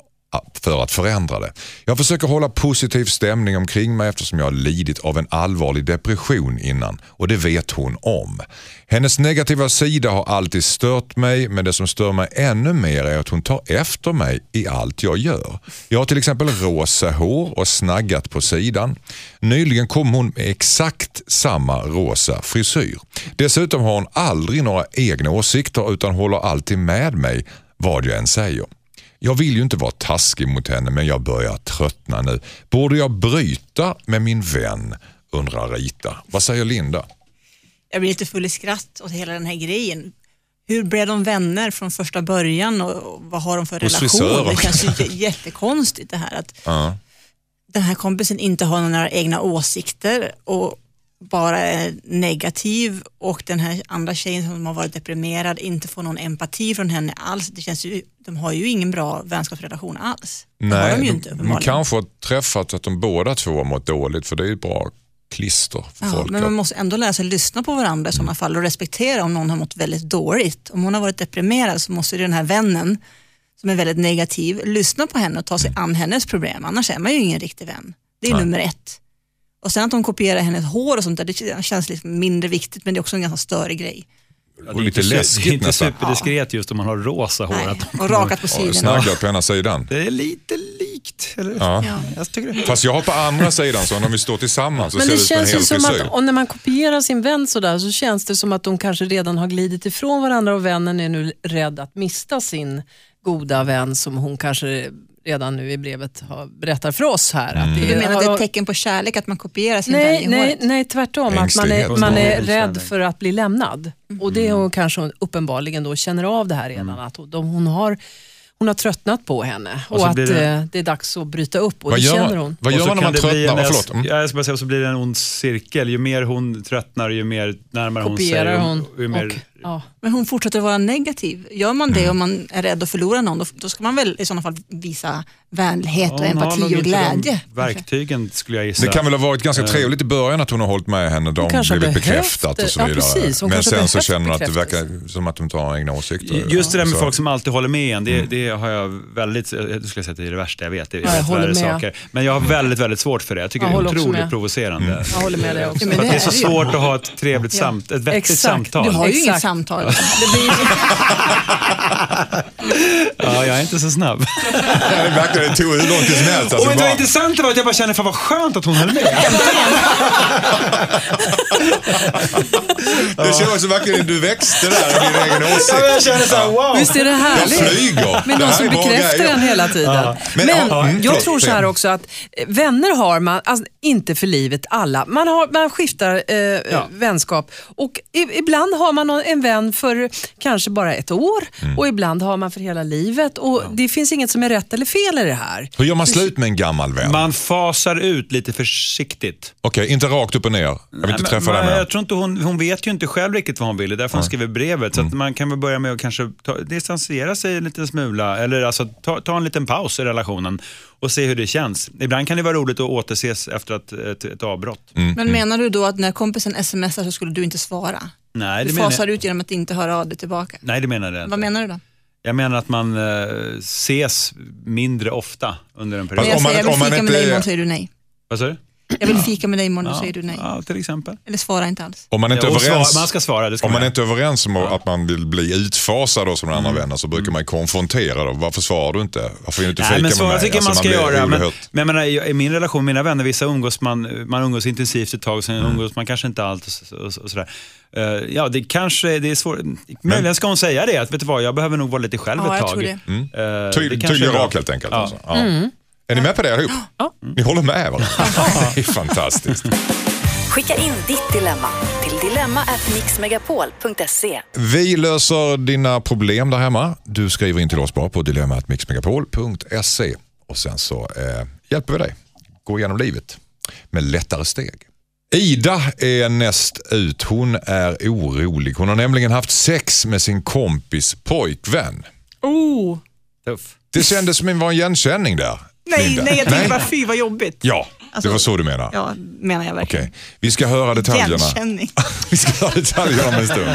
[SPEAKER 1] för att förändra det. Jag försöker hålla positiv stämning omkring mig eftersom jag har lidit av en allvarlig depression innan och det vet hon om. Hennes negativa sida har alltid stört mig men det som stör mig ännu mer är att hon tar efter mig i allt jag gör. Jag har till exempel rosa hår och snaggat på sidan. Nyligen kom hon med exakt samma rosa frisyr. Dessutom har hon aldrig några egna åsikter utan håller alltid med mig vad jag än säger. Jag vill ju inte vara taskig mot henne men jag börjar tröttna nu. Borde jag bryta med min vän? undrar Rita. Vad säger Linda?
[SPEAKER 3] Jag blir lite full i skratt åt hela den här grejen. Hur blev de vänner från första början och vad har de för
[SPEAKER 1] Hos
[SPEAKER 3] relation?
[SPEAKER 1] frisörer.
[SPEAKER 3] Det känns ju jättekonstigt det här att
[SPEAKER 1] Ja.
[SPEAKER 3] den här kompisen inte har några egna åsikter och bara är negativ och den här andra tjejen som har varit deprimerad inte får någon empati från henne alls. Det känns ju, de har ju ingen bra vänskapsrelation alls. det har
[SPEAKER 1] Nej,
[SPEAKER 3] de ju inte
[SPEAKER 1] de kanske har träffat att de båda två har mått dåligt för det är ju bra klister för
[SPEAKER 3] Ja,
[SPEAKER 1] folk.
[SPEAKER 3] men man måste ändå lära sig lyssna på varandra i sådana fall och respektera om någon har mått väldigt dåligt. Om hon har varit deprimerad så måste den här vännen som är väldigt negativ lyssna på henne och ta sig an hennes problem. Annars är man ju ingen riktig vän. Det är
[SPEAKER 1] Nej.
[SPEAKER 3] nummer ett. Och sen att hon kopierar hennes hår och sånt där, det känns lite mindre viktigt men det är också en ganska störig grej.
[SPEAKER 2] Ja,
[SPEAKER 1] Och lite
[SPEAKER 2] inte su-
[SPEAKER 1] läskigt
[SPEAKER 2] Det är inte
[SPEAKER 1] nästan.
[SPEAKER 2] superdiskret just om man har rosa hår.
[SPEAKER 3] Nej,
[SPEAKER 2] att de
[SPEAKER 3] och rakat på
[SPEAKER 1] Ja,
[SPEAKER 3] sidorna.
[SPEAKER 1] Snaggat på ena sidan.
[SPEAKER 2] Det är lite likt. Eller?
[SPEAKER 1] Ja.
[SPEAKER 3] Ja.
[SPEAKER 2] Jag tycker det.
[SPEAKER 1] Fast jag har på andra sidan så när vi står tillsammans så
[SPEAKER 5] Men
[SPEAKER 1] ser
[SPEAKER 5] det
[SPEAKER 1] det ut som
[SPEAKER 5] känns ju
[SPEAKER 1] hel
[SPEAKER 5] som
[SPEAKER 1] frisyr.
[SPEAKER 5] att och när man kopierar sin vän sådär så känns det som att de kanske redan har glidit ifrån varandra och vännen är nu rädd att mista sin goda vän som hon kanske redan nu i brevet har, berättar för oss här. Att det
[SPEAKER 3] Du menar att det är ett tecken på kärlek att man kopierar sin vän
[SPEAKER 5] Nej,
[SPEAKER 3] i
[SPEAKER 5] nej,
[SPEAKER 3] håret?
[SPEAKER 5] nej, tvärtom. Att man är, man är
[SPEAKER 2] Mm.
[SPEAKER 5] rädd för att bli lämnad. Och det är hon kanske uppenbarligen då känner av det här redan.
[SPEAKER 1] Mm.
[SPEAKER 5] Att de, hon, har, hon har tröttnat på henne och,
[SPEAKER 2] Och
[SPEAKER 5] att det...
[SPEAKER 2] det-
[SPEAKER 5] det är dags att bryta upp och
[SPEAKER 1] Vad
[SPEAKER 5] det
[SPEAKER 1] gör
[SPEAKER 5] känner hon.
[SPEAKER 1] vad gör
[SPEAKER 2] så
[SPEAKER 1] man när man tröttnar?
[SPEAKER 2] en-
[SPEAKER 1] Ja, förlåt. Mm.
[SPEAKER 2] Ja, jag ska bara säga, så blir det en ond cirkel. Ju mer hon tröttnar, ju mer närmare hon sig
[SPEAKER 5] Kopierar hon
[SPEAKER 2] och ju mer
[SPEAKER 5] och Ja.
[SPEAKER 3] Men hon fortsätter vara negativ. Gör man
[SPEAKER 1] Mm.
[SPEAKER 3] det om man är rädd att förlora någon, då, då ska man väl i sådana fall visa vänlighet och
[SPEAKER 2] Hon har
[SPEAKER 3] empati och
[SPEAKER 2] inte
[SPEAKER 3] glädje.
[SPEAKER 2] de verktygen skulle jag gissa.
[SPEAKER 1] Det kan väl ha varit ganska trevligt i början att hon har hållit med henne. De
[SPEAKER 5] har
[SPEAKER 1] blivit
[SPEAKER 5] behövt
[SPEAKER 1] bekräftat och så
[SPEAKER 5] det. Ja,
[SPEAKER 1] vidare.
[SPEAKER 5] precis. Hon
[SPEAKER 1] Men sen så känner hon att det verkar som att hon tar egna åsikter.
[SPEAKER 2] Just det där med
[SPEAKER 1] Så-
[SPEAKER 2] folk som alltid håller med en, det, det har jag väldigt, jag skulle säga att det är det värsta jag vet. Det är
[SPEAKER 5] Ja, jag
[SPEAKER 2] vet
[SPEAKER 5] håller
[SPEAKER 2] värre
[SPEAKER 5] med.
[SPEAKER 2] saker. Men jag har väldigt, väldigt svårt för det. Jag tycker
[SPEAKER 5] Jag
[SPEAKER 2] det är otroligt
[SPEAKER 5] med.
[SPEAKER 2] provocerande.
[SPEAKER 1] Mm.
[SPEAKER 5] Jag håller med dig också.
[SPEAKER 3] Ja,
[SPEAKER 2] det är så svårt att ha ett trevligt samt, ett vettigt samtal.
[SPEAKER 3] Du har ju inget
[SPEAKER 5] Exakt.
[SPEAKER 3] Samtal. Det blir,
[SPEAKER 2] Ja, jag är inte så snabb.
[SPEAKER 1] Det verkar det tog hur lång tid som helst.
[SPEAKER 2] Och
[SPEAKER 1] Alltså,
[SPEAKER 2] vet du vad
[SPEAKER 1] bara,
[SPEAKER 2] intressant det var? Att jag bara kände, fan vad skönt att hon höll med.
[SPEAKER 1] det känns också verkligen du växte där i din egen åsikt.
[SPEAKER 2] Ja, men jag kände såhär, wow.
[SPEAKER 5] Visst är det
[SPEAKER 1] Jag
[SPEAKER 5] härligt?
[SPEAKER 1] flyger.
[SPEAKER 5] Med
[SPEAKER 1] Det
[SPEAKER 5] någon
[SPEAKER 1] här
[SPEAKER 5] som bekräftar en hela tiden.
[SPEAKER 1] Men,
[SPEAKER 5] Men,
[SPEAKER 1] ja,
[SPEAKER 5] jag tror så här också att vänner har man, alltså, inte för livet alla. Man, har, man skiftar eh, vänskap och i, ibland har man någon- en vän för kanske bara ett år
[SPEAKER 1] Mm.
[SPEAKER 5] och ibland har man för hela livet. Och Det finns inget som är rätt eller fel i det här.
[SPEAKER 1] Hur gör man slut med en gammal vän?
[SPEAKER 2] Man fasar ut lite försiktigt.
[SPEAKER 1] Okej, inte rakt upp och ner. Jag vill inte
[SPEAKER 2] Nej,
[SPEAKER 1] träffa
[SPEAKER 2] men,
[SPEAKER 1] dig mer.
[SPEAKER 2] jag tror inte hon, hon vet ju inte själv riktigt vad hon vill. Det är därför hon skriver brevet. Så att man kan väl börja med att kanske ta, distansera sig en liten smula. Eller alltså, ta, ta en liten paus i relationen och se hur det känns. Ibland kan det vara roligt att återses efter ett, ett, ett avbrott.
[SPEAKER 3] men menar du då att när kompisen smsar så skulle du inte svara?
[SPEAKER 2] Nej,
[SPEAKER 3] Du
[SPEAKER 2] det menar,
[SPEAKER 3] fasar ut genom att inte höra av dig tillbaka.
[SPEAKER 2] nej, det menar jag inte.
[SPEAKER 3] Vad menar du då?
[SPEAKER 2] Jag menar att man eh, ses mindre ofta under en period.
[SPEAKER 3] När jag
[SPEAKER 1] om man-
[SPEAKER 3] säger jag
[SPEAKER 1] om
[SPEAKER 3] vill
[SPEAKER 1] man
[SPEAKER 3] fika med dig
[SPEAKER 1] är-
[SPEAKER 3] imorgon säger du nej.
[SPEAKER 2] Vad sa du?
[SPEAKER 3] Jag vill fika med dig imorgon,
[SPEAKER 2] Ja,
[SPEAKER 3] säger du nej.
[SPEAKER 2] ja, till exempel.
[SPEAKER 3] Eller svara inte alls.
[SPEAKER 1] Om man inte
[SPEAKER 2] Ja,
[SPEAKER 1] är
[SPEAKER 2] och
[SPEAKER 1] överens,
[SPEAKER 2] svara- man ska svara, ska
[SPEAKER 1] om man
[SPEAKER 2] man
[SPEAKER 1] inte är överens om att man vill bli utfasad då som den andra
[SPEAKER 2] Mm.
[SPEAKER 1] vännen så brukar man ju konfrontera då. Varför svarar du inte? Varför vill du inte fika
[SPEAKER 2] Nej, men
[SPEAKER 1] med mig?
[SPEAKER 2] tycker jag man
[SPEAKER 1] Alltså,
[SPEAKER 2] ska
[SPEAKER 1] blir
[SPEAKER 2] göra. Men, men jag menar, i min relation med mina vänner, vissa umgås man, man umgås intensivt ett tag, sen
[SPEAKER 1] Mm.
[SPEAKER 2] umgås man kanske inte allt och, så- och, och sådär. Eh, ja, det kanske det är svårt. Möjligen ska hon säga det, att vet du vad, jag behöver nog vara lite själv
[SPEAKER 3] Ja,
[SPEAKER 2] ett tag.
[SPEAKER 3] det.
[SPEAKER 2] Eh,
[SPEAKER 1] tydlig
[SPEAKER 2] är bra.
[SPEAKER 1] rak helt enkelt.
[SPEAKER 2] Ja.
[SPEAKER 1] Alltså. Ja. Är ni med på det ihop? Ni håller med varandra? det är fantastiskt.
[SPEAKER 4] Skicka in ditt dilemma till dilemma@mixmegapol.se.
[SPEAKER 1] Vi löser dina problem där hemma. Du skriver in till oss bara på dilemmatmixmegapol.se och sen så eh, hjälper vi dig gå igenom livet med lättare steg. Ida är näst ut. Hon är orolig. Hon har nämligen haft sex med sin kompis pojkvän.
[SPEAKER 3] Oh.
[SPEAKER 2] Tuff.
[SPEAKER 1] Det kändes som en var en igenkänning där.
[SPEAKER 3] Nej,
[SPEAKER 1] Linda.
[SPEAKER 3] nej, jag tycker bara fy vad jobbigt.
[SPEAKER 1] Ja,
[SPEAKER 3] Alltså,
[SPEAKER 1] det var så du menar.
[SPEAKER 3] Ja, menar jag verkligen.
[SPEAKER 1] Okej, vi ska höra detaljerna.
[SPEAKER 3] Igenkänning.
[SPEAKER 1] Vi ska höra detaljerna om en stund.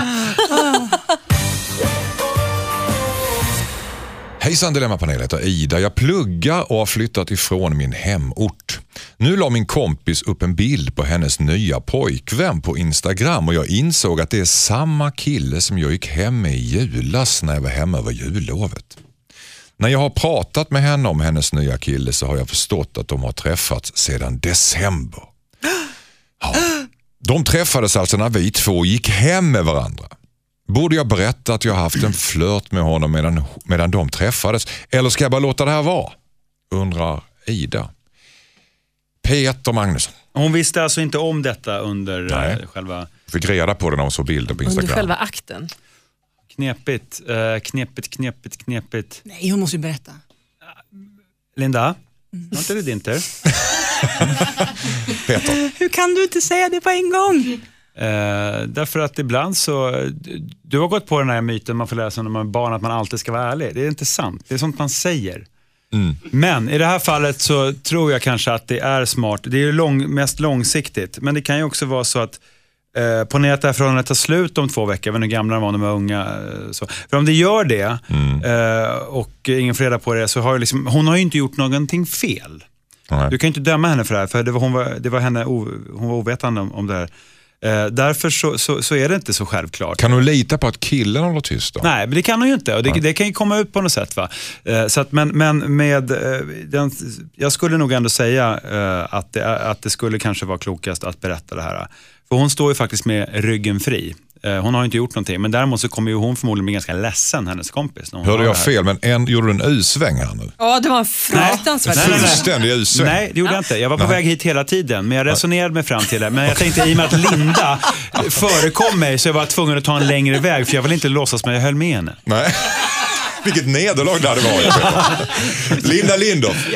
[SPEAKER 1] Hejsan Dilemmapanel, jag heter Ida. Jag pluggar och har flyttat ifrån min hemort. Nu la min kompis upp en bild på hennes nya pojkvän på Instagram och jag insåg att det är samma kille som jag gick hem med i julas när jag var hemma över jullovet. När jag har pratat med henne om hennes nya kille så har jag förstått att de har träffats sedan december. Ja. De träffades alltså när vi två gick hem med varandra. Borde jag berätta att jag haft en flört med honom medan, medan de träffades? Eller ska jag bara låta det här vara? Undrar Ida. Peter Magnusson
[SPEAKER 2] Hon visste alltså inte om detta under
[SPEAKER 1] Nej.
[SPEAKER 2] eh, själva
[SPEAKER 1] fick reda på det när hon såg bilden på
[SPEAKER 5] Under
[SPEAKER 1] Instagram.
[SPEAKER 5] själva akten.
[SPEAKER 2] Knepigt, eh, knepigt, knepigt, knepigt.
[SPEAKER 3] Nej, hon måste ju berätta.
[SPEAKER 2] Linda, var inte det din tur?
[SPEAKER 1] Peter,
[SPEAKER 3] Hur kan du inte säga det på en gång?
[SPEAKER 2] Eh, därför att ibland så, du- du har gått på den här myten man får läsa när man är barn att man alltid ska vara ärlig. Det är inte sant, det är sånt man säger. Men i det här fallet så tror jag kanske att det är smart. Det är ju lång, mest långsiktigt, men det kan ju också vara så att Eh, ponera att det här förhållandet tar slut om två veckor, jag vet inte hur gamla de var när de var unga. eh, Så. För om det gör det eh, och ingen får reda på det, så har liksom, hon har ju inte gjort någonting fel.
[SPEAKER 1] Nej.
[SPEAKER 2] Du kan ju inte döma henne för det här, för det var, hon, var, det var henne, hon var ovetande om, om det här. Eh, därför så, så, så är det inte så självklart.
[SPEAKER 1] kan du lita på att killen håller tyst då?
[SPEAKER 2] Nej, men det kan hon ju inte. Och det, det kan ju komma ut på något sätt. Va? Eh, så att, men, men med eh, den, jag skulle nog ändå säga eh, att, det, att det skulle kanske vara klokast att berätta det här. För hon står ju faktiskt med ryggen fri. Eh, hon har ju inte gjort någonting, men däremot så kommer ju hon förmodligen bli ganska ledsen, hennes kompis. När hon
[SPEAKER 1] Hörde
[SPEAKER 2] hör
[SPEAKER 1] jag fel, men en, gjorde du en U-sväng här nu?
[SPEAKER 5] Ja, det var en fruktansvärt
[SPEAKER 2] Nej, nej, nej.
[SPEAKER 1] Fullständig U-sväng.
[SPEAKER 2] Nej, det gjorde jag inte. Jag var på väg hit hela tiden, men jag resonerade mig fram till det. Men jag tänkte i och med att Linda förekom mig så jag var tvungen att ta en längre väg, för jag ville inte låtsas att jag höll med henne.
[SPEAKER 1] Nej. Vilket nederlag det hade varit. Linda Lindorff.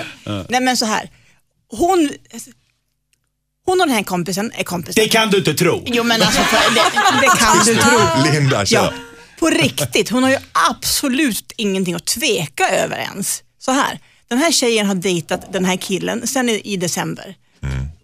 [SPEAKER 3] Nej men så här. Hon, Hon och den här kompisen är kompisar.
[SPEAKER 2] Det kan du inte tro.
[SPEAKER 3] Jo men alltså, för- det, det kan du tro.
[SPEAKER 1] Linda, kör.
[SPEAKER 3] Ja, på riktigt. Hon har ju absolut ingenting att tveka över ens. Så här, den här tjejen har dejtat den här killen sen i, i december.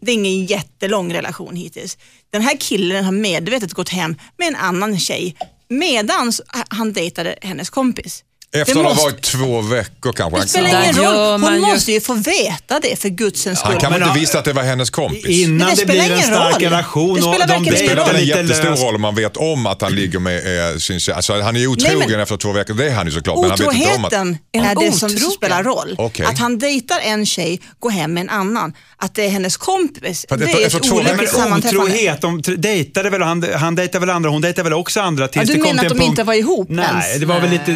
[SPEAKER 3] Det är ingen jättelång relation hittills. Den här killen har medvetet gått hem med en annan tjej medan han dejtade hennes kompis.
[SPEAKER 1] Efter
[SPEAKER 3] Det
[SPEAKER 1] att ha varit två veckor kanske.
[SPEAKER 3] Det spelar ingen roll.
[SPEAKER 5] man
[SPEAKER 3] Hon måste ju få veta det för gudsens skull.
[SPEAKER 1] han kan väl inte visste att det var hennes kompis?
[SPEAKER 2] Innan
[SPEAKER 3] det
[SPEAKER 2] det,
[SPEAKER 3] spelar
[SPEAKER 2] blir en
[SPEAKER 3] ingen
[SPEAKER 2] stark
[SPEAKER 3] roll.
[SPEAKER 2] relation
[SPEAKER 3] Det
[SPEAKER 2] och
[SPEAKER 3] spelar
[SPEAKER 2] de
[SPEAKER 3] verkligen ingen
[SPEAKER 1] spelar
[SPEAKER 2] dejtar
[SPEAKER 1] en jättestor roll om man vet om att han ligger med eh, sin tjej. Alltså, han är otrogen
[SPEAKER 3] Nej, men-
[SPEAKER 1] efter två veckor, det är han ju såklart. Men han vet inte om att...
[SPEAKER 5] Är
[SPEAKER 3] det som
[SPEAKER 5] otrogen?
[SPEAKER 3] spelar roll.
[SPEAKER 1] Okej.
[SPEAKER 3] Att han dejtar en tjej, går hem med en annan. Att det är hennes kompis, det
[SPEAKER 1] efter-
[SPEAKER 3] är ett olyckligt sammanträffande.
[SPEAKER 2] Otrohet, de dejtade väl, han, han dejtade väl andra, hon dejtade väl också andra tills
[SPEAKER 3] Ja, du
[SPEAKER 2] det
[SPEAKER 3] menar att de inte var ihop
[SPEAKER 2] Nej,
[SPEAKER 3] ens?
[SPEAKER 2] det var väl lite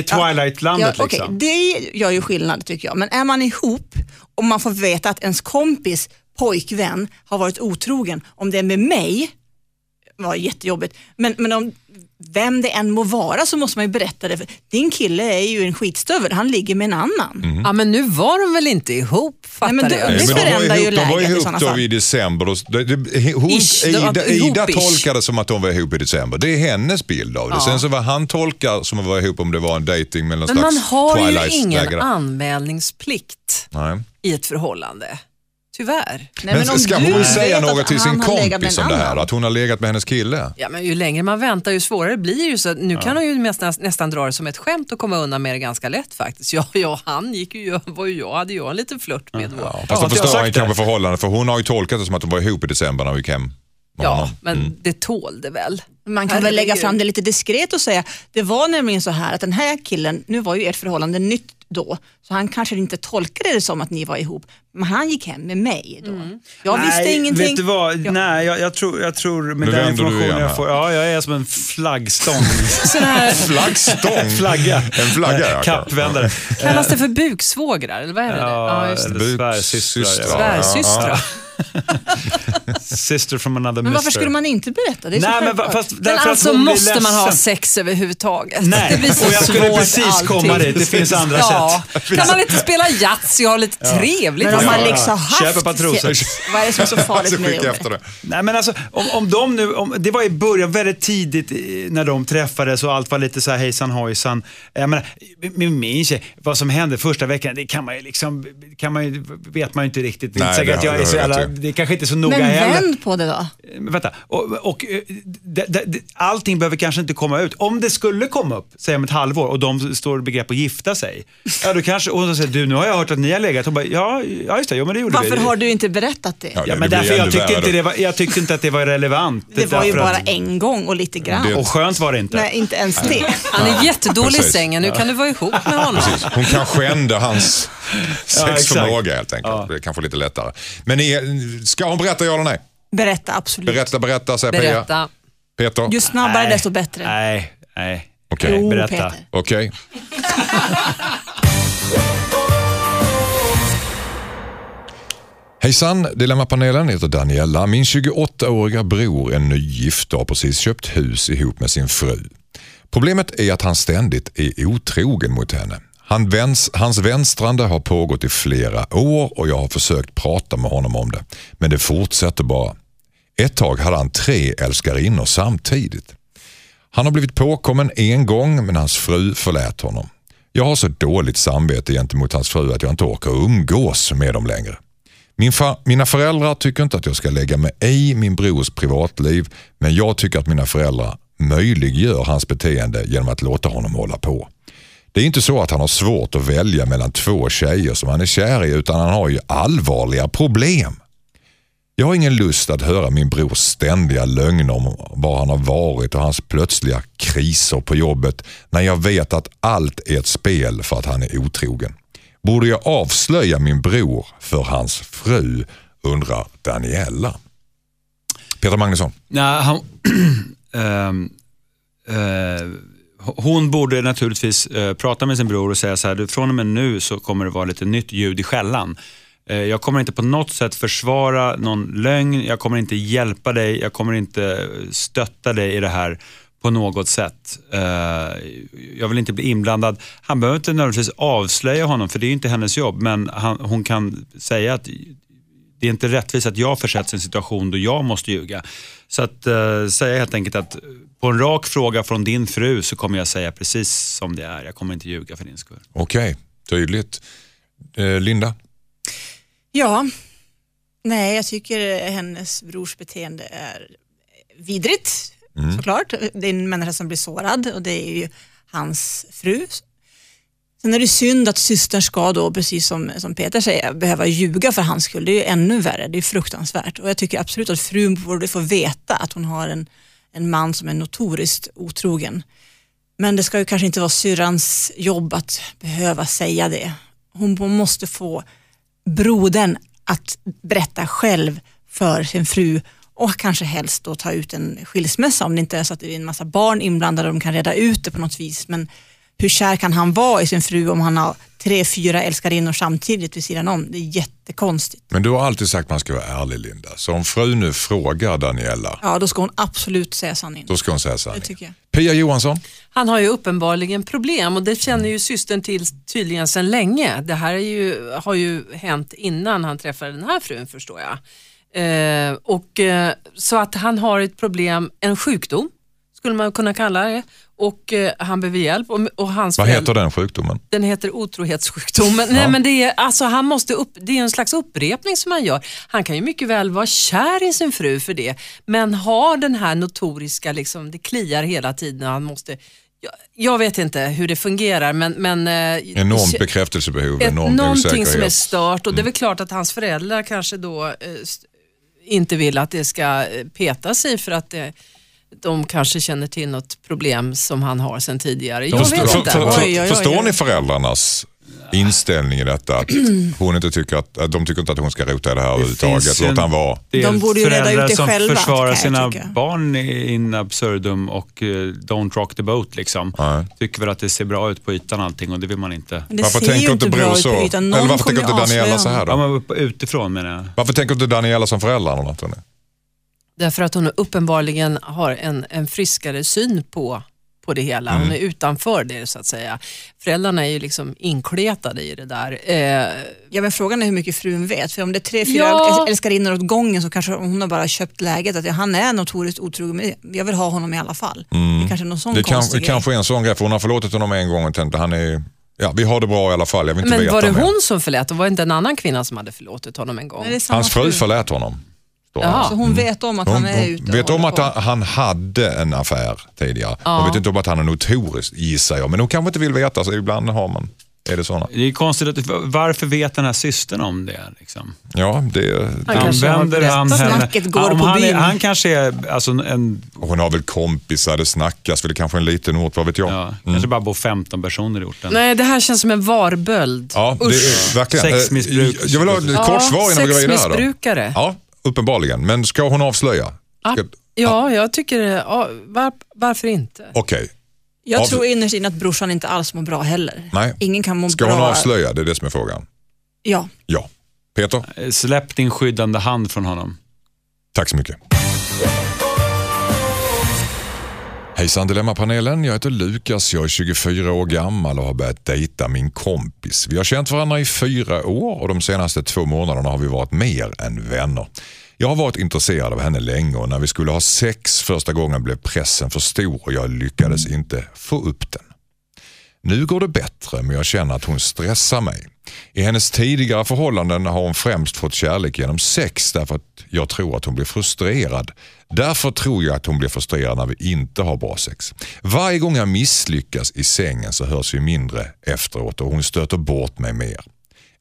[SPEAKER 2] I Twilight-landet
[SPEAKER 3] ja, okej,
[SPEAKER 2] liksom.
[SPEAKER 3] Det gör ju skillnad tycker jag. Men är man ihop och man får veta att ens kompis pojkvän har varit otrogen, om det är med mig, var jättejobbigt, men, men om vem det än må vara så måste man ju berätta det. För Din kille är ju en skitstövel, han ligger med en annan.
[SPEAKER 5] Ja, men nu var de väl inte ihop, fattar
[SPEAKER 3] Nej, men du-
[SPEAKER 5] jag.
[SPEAKER 3] det
[SPEAKER 1] de var
[SPEAKER 3] förändrar ju
[SPEAKER 1] ihop, de var
[SPEAKER 3] läget i
[SPEAKER 1] ihop
[SPEAKER 3] sådana
[SPEAKER 1] då
[SPEAKER 3] fall.
[SPEAKER 1] i december. Då, det, det, hon,
[SPEAKER 5] Ish, de var
[SPEAKER 1] Ida, Ida tolkade som att de var ihop i december. Det är hennes bild av det.
[SPEAKER 5] Ja.
[SPEAKER 1] Sen så var han tolkar som att vara ihop om det var en dating någon
[SPEAKER 5] Men man
[SPEAKER 1] slags
[SPEAKER 5] har ju ingen anmälningsplikt
[SPEAKER 1] Nej.
[SPEAKER 5] i ett förhållande. Tyvärr.
[SPEAKER 3] Nej,
[SPEAKER 1] Men,
[SPEAKER 3] om
[SPEAKER 1] ska
[SPEAKER 3] du
[SPEAKER 1] hon säga något till sin
[SPEAKER 3] han har legat med
[SPEAKER 1] kompis om det här? Att hon har legat med hennes kille?
[SPEAKER 5] Ja, men ju längre man väntar ju svårare blir det ju. Så nu kan hon ju nästan, nästan dra det som ett skämt och komma undan med det ganska lätt faktiskt. Ja, ja han gick ju, var ju jag, hade jag en liten flört med då.
[SPEAKER 1] Ja,
[SPEAKER 5] Ja,
[SPEAKER 1] fast
[SPEAKER 2] Ja,
[SPEAKER 1] då förstör han
[SPEAKER 2] sagt det.
[SPEAKER 1] kanske förhållandet för hon har ju tolkat det som att de var ihop i december när vi gick hem honom.
[SPEAKER 5] men det tålde väl.
[SPEAKER 3] Man kan väl lägga fram det lite diskret och säga, det var nämligen så här att den här killen, nu var ju ert förhållande nytt då, så han kanske inte tolkade det som att ni var ihop, men han gick hem med mig då. Jag visste
[SPEAKER 2] Nej,
[SPEAKER 3] ingenting.
[SPEAKER 2] Vet du vad?
[SPEAKER 3] Ja.
[SPEAKER 2] Nej, jag, jag, tror, jag tror med
[SPEAKER 1] Nu
[SPEAKER 2] den informationen jag får. Ja, jag är som en flaggstång.
[SPEAKER 5] Sån här,
[SPEAKER 1] Flaggstång?
[SPEAKER 2] Flagga.
[SPEAKER 1] En flagga, ja.
[SPEAKER 2] Kappvändare.
[SPEAKER 5] kallas det för buksvågrar eller vad är det?
[SPEAKER 2] Ja,
[SPEAKER 5] ja, just det.
[SPEAKER 2] eller svärsystrar. Ja.
[SPEAKER 5] Svärsystrar.
[SPEAKER 2] Sister from another
[SPEAKER 3] men varför
[SPEAKER 2] mister.
[SPEAKER 3] skulle man inte berätta? Det är så
[SPEAKER 2] Nej, men va- fast
[SPEAKER 5] Men alltså måste man ha sex överhuvudtaget?
[SPEAKER 2] Nej,
[SPEAKER 5] det blir så
[SPEAKER 2] och jag skulle precis
[SPEAKER 5] allting.
[SPEAKER 2] komma dit. Det finns andra
[SPEAKER 5] ja.
[SPEAKER 2] sätt.
[SPEAKER 5] Kan man inte spela Yatzy och ha lite trevligt?
[SPEAKER 3] Men om
[SPEAKER 2] Ja,
[SPEAKER 3] man
[SPEAKER 2] ja.
[SPEAKER 3] liksom haft
[SPEAKER 2] Köp ett par trosor.
[SPEAKER 3] sex, vad är det som är så farligt med
[SPEAKER 1] skicka
[SPEAKER 3] det?
[SPEAKER 1] efter det.
[SPEAKER 2] Nej men alltså, om, om de nu, om, det var i början, väldigt tidigt när de träffades och allt var lite så här hejsan hojsan. Jag menar, med min tjej, vad som hände första veckan, det kan man ju liksom, kan man ju, vet man ju inte riktigt. Det är
[SPEAKER 1] Nej,
[SPEAKER 2] inte säkert att jag är så jävla. Det är kanske inte är så noga
[SPEAKER 3] Men
[SPEAKER 2] heller.
[SPEAKER 3] vänd på det då.
[SPEAKER 2] Men Vänta, och, och eh, det, det, allting behöver kanske inte komma ut. Om det skulle komma upp, säg om ett halvår, och de står i begrepp att gifta sig. Ja, då kanske, och så säger du, nu har jag hört att ni har legat. Bara, ja, ja, just det, jo, men det gjorde
[SPEAKER 3] Varför
[SPEAKER 2] vi.
[SPEAKER 3] har du inte berättat det?
[SPEAKER 1] Ja,
[SPEAKER 2] men därför jag tyckte, inte det var, jag tyckte inte att det var relevant.
[SPEAKER 3] Det var ju bara
[SPEAKER 2] att-
[SPEAKER 3] en gång och lite grann.
[SPEAKER 1] Det-
[SPEAKER 2] Och skönt var det inte.
[SPEAKER 3] Nej, inte ens det.
[SPEAKER 5] Han är jättedålig i sängen, nu kan du vara ihop med honom.
[SPEAKER 1] Precis. Hon kan skända hans sexförmåga helt enkelt.
[SPEAKER 2] Ja.
[SPEAKER 1] Det är kanske lite lättare. Men ni, ska hon berätta ja eller nej?
[SPEAKER 3] Berätta, absolut.
[SPEAKER 1] Berätta, berätta, säger Pia.
[SPEAKER 5] Berätta.
[SPEAKER 1] Peter?
[SPEAKER 3] Ju snabbare
[SPEAKER 2] Nej.
[SPEAKER 3] desto bättre.
[SPEAKER 2] Nej, nej.
[SPEAKER 1] Okej.
[SPEAKER 3] Jo,
[SPEAKER 2] berätta.
[SPEAKER 1] Okej. Hejsan, Dilemmapanelen heter Daniela. Min 28-åriga bror är nygift och har precis köpt hus ihop med sin fru. Problemet är att han ständigt är otrogen mot henne. Han väns, hans vänstrande har pågått i flera år och jag har försökt prata med honom om det. Men det fortsätter bara. Ett tag hade han tre älskarinnor samtidigt. Han har blivit påkommen en gång men hans fru förlät honom. Jag har så dåligt samvete gentemot hans fru att jag inte orkar umgås med dem längre. Min mina föräldrar tycker inte att jag ska lägga mig i min brors privatliv men jag tycker att mina föräldrar möjliggör hans beteende genom att låta honom hålla på. Det är inte så att han har svårt att välja mellan två tjejer som han är kär i utan han har ju allvarliga problem. Jag har ingen lust att höra min brors ständiga lögner om var han har varit och hans plötsliga kriser på jobbet när jag vet att allt är ett spel för att han är otrogen. Borde jag avslöja min bror för hans fru? undrar Daniella. Peter Magnusson.
[SPEAKER 2] Nej, han, um, uh, hon borde naturligtvis eh, prata med sin bror och säga så här, du, från och med nu så kommer det vara lite nytt ljud i skällan. Eh, jag kommer inte på något sätt försvara någon lögn, jag kommer inte hjälpa dig, jag kommer inte stötta dig i det här på något sätt. Eh, jag vill inte bli inblandad. Han behöver inte nödvändigtvis avslöja honom, för det är ju inte hennes jobb, men han, hon kan säga att det är inte rättvist att jag försätts i en situation då jag måste ljuga. Så att eh, säga helt enkelt att på en rak fråga från din fru så kommer jag säga precis som det är. Jag kommer inte ljuga för din skull.
[SPEAKER 1] Okej, tydligt. Eh, Linda?
[SPEAKER 3] Ja, nej jag tycker hennes brors beteende är vidrigt såklart. Det är en människa som blir sårad och det är ju hans fru. Sen är det synd att systern ska då, precis som, som Peter säger, behöva ljuga för hans skull. Det är ju ännu värre, det är fruktansvärt. Och jag tycker absolut att frun borde få veta att hon har en, en man som är notoriskt otrogen. Men det ska ju kanske inte vara syrrans jobb att behöva säga det. Hon måste få brodern att berätta själv för sin fru och kanske helst då ta ut en skilsmässa om det inte är så att det är en massa barn inblandade och de kan reda ut det på något vis. Men hur kär kan han vara i sin fru om han har tre, fyra älskarinnor samtidigt vid sidan om? Det är jättekonstigt.
[SPEAKER 1] Men du har alltid sagt att man ska vara ärlig Linda. Så om fru nu frågar Daniela,
[SPEAKER 3] Ja, då ska hon absolut säga sanningen.
[SPEAKER 1] då ska hon säga
[SPEAKER 3] Det
[SPEAKER 1] sanningen.
[SPEAKER 3] tycker jag.
[SPEAKER 1] Pia Johansson?
[SPEAKER 5] Han har ju uppenbarligen problem och det känner ju systern till tydligen sedan länge. Det här är ju, har ju hänt innan han träffade den här frun förstår jag. Eh, och, eh, så att han har ett problem, en sjukdom skulle man kunna kalla det och eh, han behöver hjälp. Och, och hans
[SPEAKER 1] Vad heter den sjukdomen?
[SPEAKER 5] Den heter otrohetssjukdomen. Nej, men det, är, alltså, han måste upp, det är en slags upprepning som han gör. Han kan ju mycket väl vara kär i sin fru för det, men har den här notoriska, liksom, det kliar hela tiden och han måste jag, jag vet inte hur det fungerar men... men eh,
[SPEAKER 1] Enormt bekräftelsebehov,
[SPEAKER 5] ett,
[SPEAKER 1] enormt
[SPEAKER 5] någonting som är
[SPEAKER 1] osäkerhet.
[SPEAKER 5] stört och det är väl klart att hans föräldrar kanske då eh, inte vill att det ska eh, peta sig för att det, de kanske känner till något problem som han har sedan tidigare. Jag
[SPEAKER 1] Förstår,
[SPEAKER 5] vet inte.
[SPEAKER 1] för, för,
[SPEAKER 3] Oj, oj, oj,
[SPEAKER 1] förstår ni föräldrarnas inställning i detta? Att hon inte tycker att, att de tycker inte att hon ska rota i det här överhuvudtaget. Låt han vara.
[SPEAKER 3] De borde ju reda ut det
[SPEAKER 2] som
[SPEAKER 3] själva,
[SPEAKER 2] försvarar
[SPEAKER 3] kan jag
[SPEAKER 2] sina
[SPEAKER 3] tycka.
[SPEAKER 2] barn in absurdum och eh, don't rock the boat. Liksom.
[SPEAKER 1] Nej.
[SPEAKER 2] Tycker väl att det ser bra ut på ytan allting och det vill man inte.
[SPEAKER 3] Men det
[SPEAKER 1] Varför
[SPEAKER 3] ser
[SPEAKER 1] tänker
[SPEAKER 3] ju
[SPEAKER 1] inte
[SPEAKER 3] bra ut
[SPEAKER 1] så?
[SPEAKER 3] på ytan.
[SPEAKER 1] Eller varför tänker inte Daniela så här
[SPEAKER 2] Ja,
[SPEAKER 1] då?
[SPEAKER 2] men upp- utifrån menar jag.
[SPEAKER 1] Varför tänker inte Daniela som föräldrarna tror ni?
[SPEAKER 5] Därför att hon uppenbarligen har en, en friskare syn på, på det hela.
[SPEAKER 1] Mm.
[SPEAKER 5] Hon är utanför det så att säga. Föräldrarna är ju liksom inkletade i det där. Eh,
[SPEAKER 3] Ja, men frågan är hur mycket frun vet. För om det är tre, fyra
[SPEAKER 5] Ja.
[SPEAKER 3] älskarinnor åt gången så kanske hon har bara köpt läget att ja, han är notoriskt otrogen men jag vill ha honom i alla fall. Det kanske är någon sån
[SPEAKER 1] Mm. Det kan,
[SPEAKER 3] konstig
[SPEAKER 1] det
[SPEAKER 3] grej.
[SPEAKER 1] kanske är en sån grej, för hon har förlåtit honom en gång och tänkt att han är, ja vi har det bra i alla fall, jag vill inte
[SPEAKER 5] men
[SPEAKER 1] veta
[SPEAKER 5] var det
[SPEAKER 1] mer.
[SPEAKER 5] hon som förlät? Det var inte en annan kvinna som hade förlåtit honom en gång?
[SPEAKER 3] Nej, det är samma
[SPEAKER 1] Hans fru förlät honom.
[SPEAKER 3] Så hon vet om att
[SPEAKER 1] Hon,
[SPEAKER 3] han är ute
[SPEAKER 1] vet
[SPEAKER 3] och
[SPEAKER 1] om
[SPEAKER 3] håller
[SPEAKER 1] att han, han hade en affär tidigare. Hon vet inte om att han är notorisk gissar jag. Men hon kanske inte vill veta så ibland har man, är det såna.
[SPEAKER 2] Det är konstigt, att, varför vet den här systern om det? Liksom?
[SPEAKER 1] Ja, det,
[SPEAKER 5] Han
[SPEAKER 2] Använder han henne?
[SPEAKER 3] Snacket går
[SPEAKER 2] om
[SPEAKER 3] på
[SPEAKER 2] han, är, han kanske är alltså, en,
[SPEAKER 1] hon har väl kompisar, det snackas väl, det kanske är en liten ort, vad vet jag.
[SPEAKER 2] ja, kanske bara bor 15 personer i orten.
[SPEAKER 5] Nej, det här känns som en varböld.
[SPEAKER 1] Ja, det är, verkligen.
[SPEAKER 2] Sexmissbruk.
[SPEAKER 1] Jag vill ha ett kort svar innan vi går vidare.
[SPEAKER 5] Sexmissbrukare.
[SPEAKER 1] Ja, uppenbarligen. Men ska hon avslöja?
[SPEAKER 5] Ja,
[SPEAKER 1] Ska-
[SPEAKER 5] ja, jag tycker ja, var, varför inte?
[SPEAKER 1] Okej,
[SPEAKER 3] Jag
[SPEAKER 1] Av-
[SPEAKER 3] tror innerst inne att brorsan inte alls mår bra heller.
[SPEAKER 1] Nej.
[SPEAKER 3] Ingen kan må
[SPEAKER 1] ska
[SPEAKER 3] bra.
[SPEAKER 1] hon avslöja? Det är det som är frågan.
[SPEAKER 3] Ja.
[SPEAKER 1] Ja. Peter,
[SPEAKER 2] Släpp din skyddande hand från honom.
[SPEAKER 1] tack så mycket. Hejsan Dilemmapanelen, jag heter Lukas, jag är 24 år gammal och har börjat dejta min kompis. Vi har känt varandra i fyra år och de senaste två månaderna har vi varit mer än vänner. Jag har varit intresserad av henne länge och när vi skulle ha sex första gången blev pressen för stor och jag lyckades inte få upp den. Nu går det bättre men jag känner att hon stressar mig. I hennes tidigare förhållanden har hon främst fått kärlek genom sex därför att jag tror att hon blir frustrerad. Därför tror jag att hon blir frustrerad när vi inte har bra sex. Varje gång jag misslyckas i sängen så hörs vi mindre efteråt och hon stöter bort mig mer.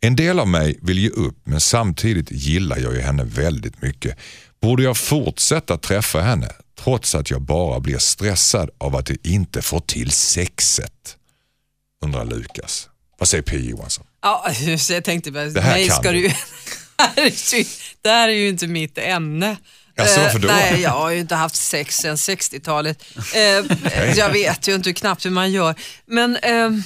[SPEAKER 1] En del av mig vill ge upp men samtidigt gillar jag ju henne väldigt mycket. Borde jag fortsätta träffa henne trots att jag bara blir stressad av att jag inte får till sexet? Undrar Lukas. Vad säger P Johansson?
[SPEAKER 5] Ja, så jag tänkte bara,
[SPEAKER 1] Det här
[SPEAKER 5] nej,
[SPEAKER 1] kan
[SPEAKER 5] ska
[SPEAKER 1] du.
[SPEAKER 5] det, här är ju, inte mitt ämne.
[SPEAKER 1] Jaså,
[SPEAKER 5] Eh,
[SPEAKER 1] varför då?
[SPEAKER 5] nej, jag har ju inte haft sex sedan 60-talet. Eh, jag vet ju inte knappt hur man gör. Men ehm,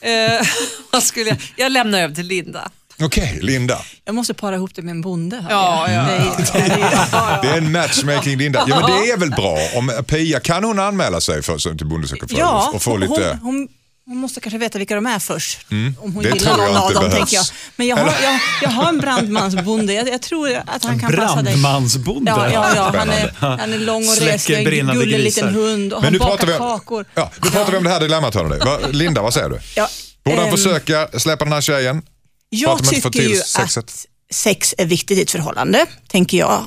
[SPEAKER 5] eh, vad skulle jag... Jag lämnar över till Linda.
[SPEAKER 1] Okej, Linda.
[SPEAKER 3] Jag måste para ihop det med en bonde.
[SPEAKER 5] Ja, ja.
[SPEAKER 3] Det är- det är-
[SPEAKER 1] en matchmaking Linda. Ja, men det är väl bra. Om Pia, kan hon anmäla sig för, till Bonde
[SPEAKER 3] Ja,
[SPEAKER 1] och få
[SPEAKER 3] hon,
[SPEAKER 1] lite...
[SPEAKER 3] hon, hon, Hon måste kanske veta vilka de är först. Om hon
[SPEAKER 1] Mm. det
[SPEAKER 3] gillar någon av dem,
[SPEAKER 1] behövs.
[SPEAKER 3] tänker jag. Men jag har, jag, jag har en brandmansbonde. Jag, jag tror att han kan passa dig.
[SPEAKER 2] Brandmansbonde.
[SPEAKER 3] Ja, ja, ja. Han, är, han är lång och reslig, en gullig
[SPEAKER 2] grisar.
[SPEAKER 3] liten hund och
[SPEAKER 1] Men
[SPEAKER 3] han
[SPEAKER 1] nu
[SPEAKER 3] bakar
[SPEAKER 1] pratar, vi,
[SPEAKER 3] kakor.
[SPEAKER 1] ja, nu pratar vi om det här dilemmat. hörni. Va, Linda, vad säger du?
[SPEAKER 3] Ja,
[SPEAKER 1] Borde han
[SPEAKER 3] ehm,
[SPEAKER 1] försöka släppa den här tjejen?
[SPEAKER 3] Jag tycker ju
[SPEAKER 1] sexet.
[SPEAKER 3] att sex är viktigt i ett förhållande, tänker jag.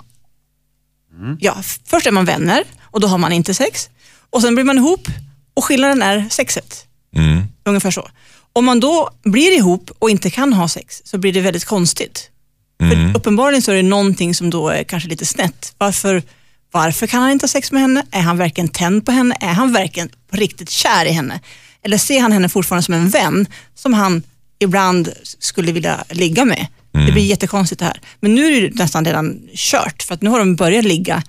[SPEAKER 1] Mm.
[SPEAKER 3] Ja, först är man vänner och då har man inte sex. Och sen blir man ihop och skillnaden är sexet.
[SPEAKER 1] Mm.
[SPEAKER 3] Ungefär så. Om man då blir ihop och inte kan ha sex så blir det väldigt konstigt.
[SPEAKER 1] Mm.
[SPEAKER 3] För uppenbarligen så är det någonting som då är kanske lite snett. Varför, varför kan han inte ha sex med henne? Är han verkligen tänd på henne? Är han verkligen på riktigt kär i henne? Eller ser han henne fortfarande som en vän som han ibland skulle vilja ligga med? Det blir jättekonstigt det här. Men nu är det nästan redan kört för att nu har de börjat ligga.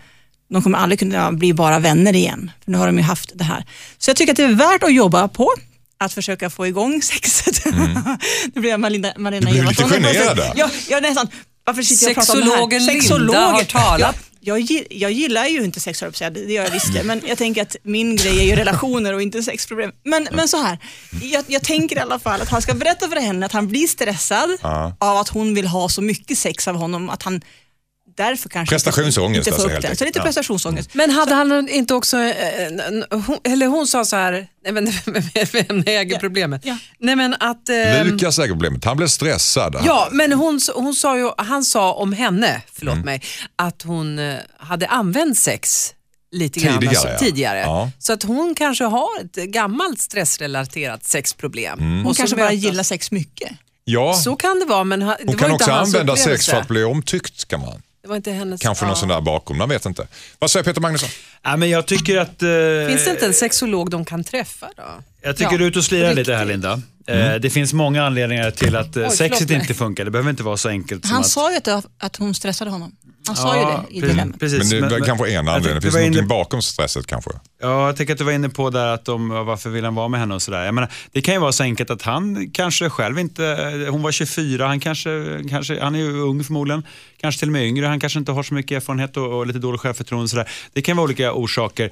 [SPEAKER 3] De kommer aldrig kunna bli bara vänner igen. För nu har de ju haft det här. Så jag tycker att det är värt att jobba på att försöka få igång sexet. nu blir jag Malina, Malina
[SPEAKER 1] Du blir lite generad där.
[SPEAKER 3] Ja, ja, nästan. Varför sitter jag och pratar om det här?
[SPEAKER 5] Sexologen Linda har talat.
[SPEAKER 3] Jag, jag, gi- jag gillar ju inte sex, höll jag på att säga. det gör jag visst. Men jag tänker att min grej är ju relationer och inte sexproblem. Men, men så här, jag, jag tänker i alla fall att han ska berätta för henne att han blir stressad
[SPEAKER 1] Ja.
[SPEAKER 3] av att hon vill ha så mycket sex av honom att han därför kanske
[SPEAKER 1] Prestationsångest
[SPEAKER 3] inte får
[SPEAKER 1] alltså,
[SPEAKER 3] upp
[SPEAKER 1] helt
[SPEAKER 3] den. Så lite
[SPEAKER 1] Ja.
[SPEAKER 3] prestationsångest.
[SPEAKER 5] Men hade han inte också, eh, eller hon sa så här, nej men vem äger problemet?
[SPEAKER 3] Ja.
[SPEAKER 5] Nej men att... eh,
[SPEAKER 1] Lukas äger problemet. Han blev stressad.
[SPEAKER 5] Ja, men hon, hon sa ju, han sa om henne, förlåt
[SPEAKER 1] Mm.
[SPEAKER 5] mig, att hon eh, hade använt sex lite grann
[SPEAKER 1] Tidigare,
[SPEAKER 5] alltså,
[SPEAKER 1] ja.
[SPEAKER 5] tidigare.
[SPEAKER 1] Ja.
[SPEAKER 5] Så att hon kanske har ett gammalt stressrelaterat sexproblem.
[SPEAKER 1] Mm.
[SPEAKER 3] Hon kanske bara gillar sex mycket.
[SPEAKER 1] Ja,
[SPEAKER 5] Så kan det vara, men ha- det
[SPEAKER 1] hon
[SPEAKER 5] var
[SPEAKER 1] kan
[SPEAKER 5] inte
[SPEAKER 1] också använda sex för att bli omtyckt. Kan man.
[SPEAKER 5] Det var inte hennes...
[SPEAKER 1] Kanske någon
[SPEAKER 5] ja.
[SPEAKER 1] sån där bakom, man vet inte. Vad säger Peter Magnusson?
[SPEAKER 2] Ja, men jag tycker att... eh,
[SPEAKER 5] Finns det inte en sexolog de kan träffa då?
[SPEAKER 2] Jag tycker
[SPEAKER 5] Ja,
[SPEAKER 2] du är ute och slirar lite här. Linda. Eh, Det finns många anledningar till att eh,
[SPEAKER 5] Oj,
[SPEAKER 2] sexet inte funkar. Det behöver inte vara så enkelt som
[SPEAKER 3] Han
[SPEAKER 2] att...
[SPEAKER 3] sa ju att, det- att hon stressade honom. Han sa ju det i dilemmat.
[SPEAKER 2] Precis.
[SPEAKER 1] Men det är kanske en anledning. Det finns
[SPEAKER 2] var
[SPEAKER 1] någonting
[SPEAKER 2] inne-
[SPEAKER 1] bakom stresset kanske.
[SPEAKER 2] Ja, jag tänker att du var inne på där att de, varför vill han vara med henne och sådär. Jag menar, det kan ju vara så enkelt att han kanske själv inte, hon var 24, han kanske, kanske han är ju ung förmodligen, kanske till och med yngre, han kanske inte har så mycket erfarenhet och, och lite dåligt självförtroende sådär. Det kan vara olika orsaker.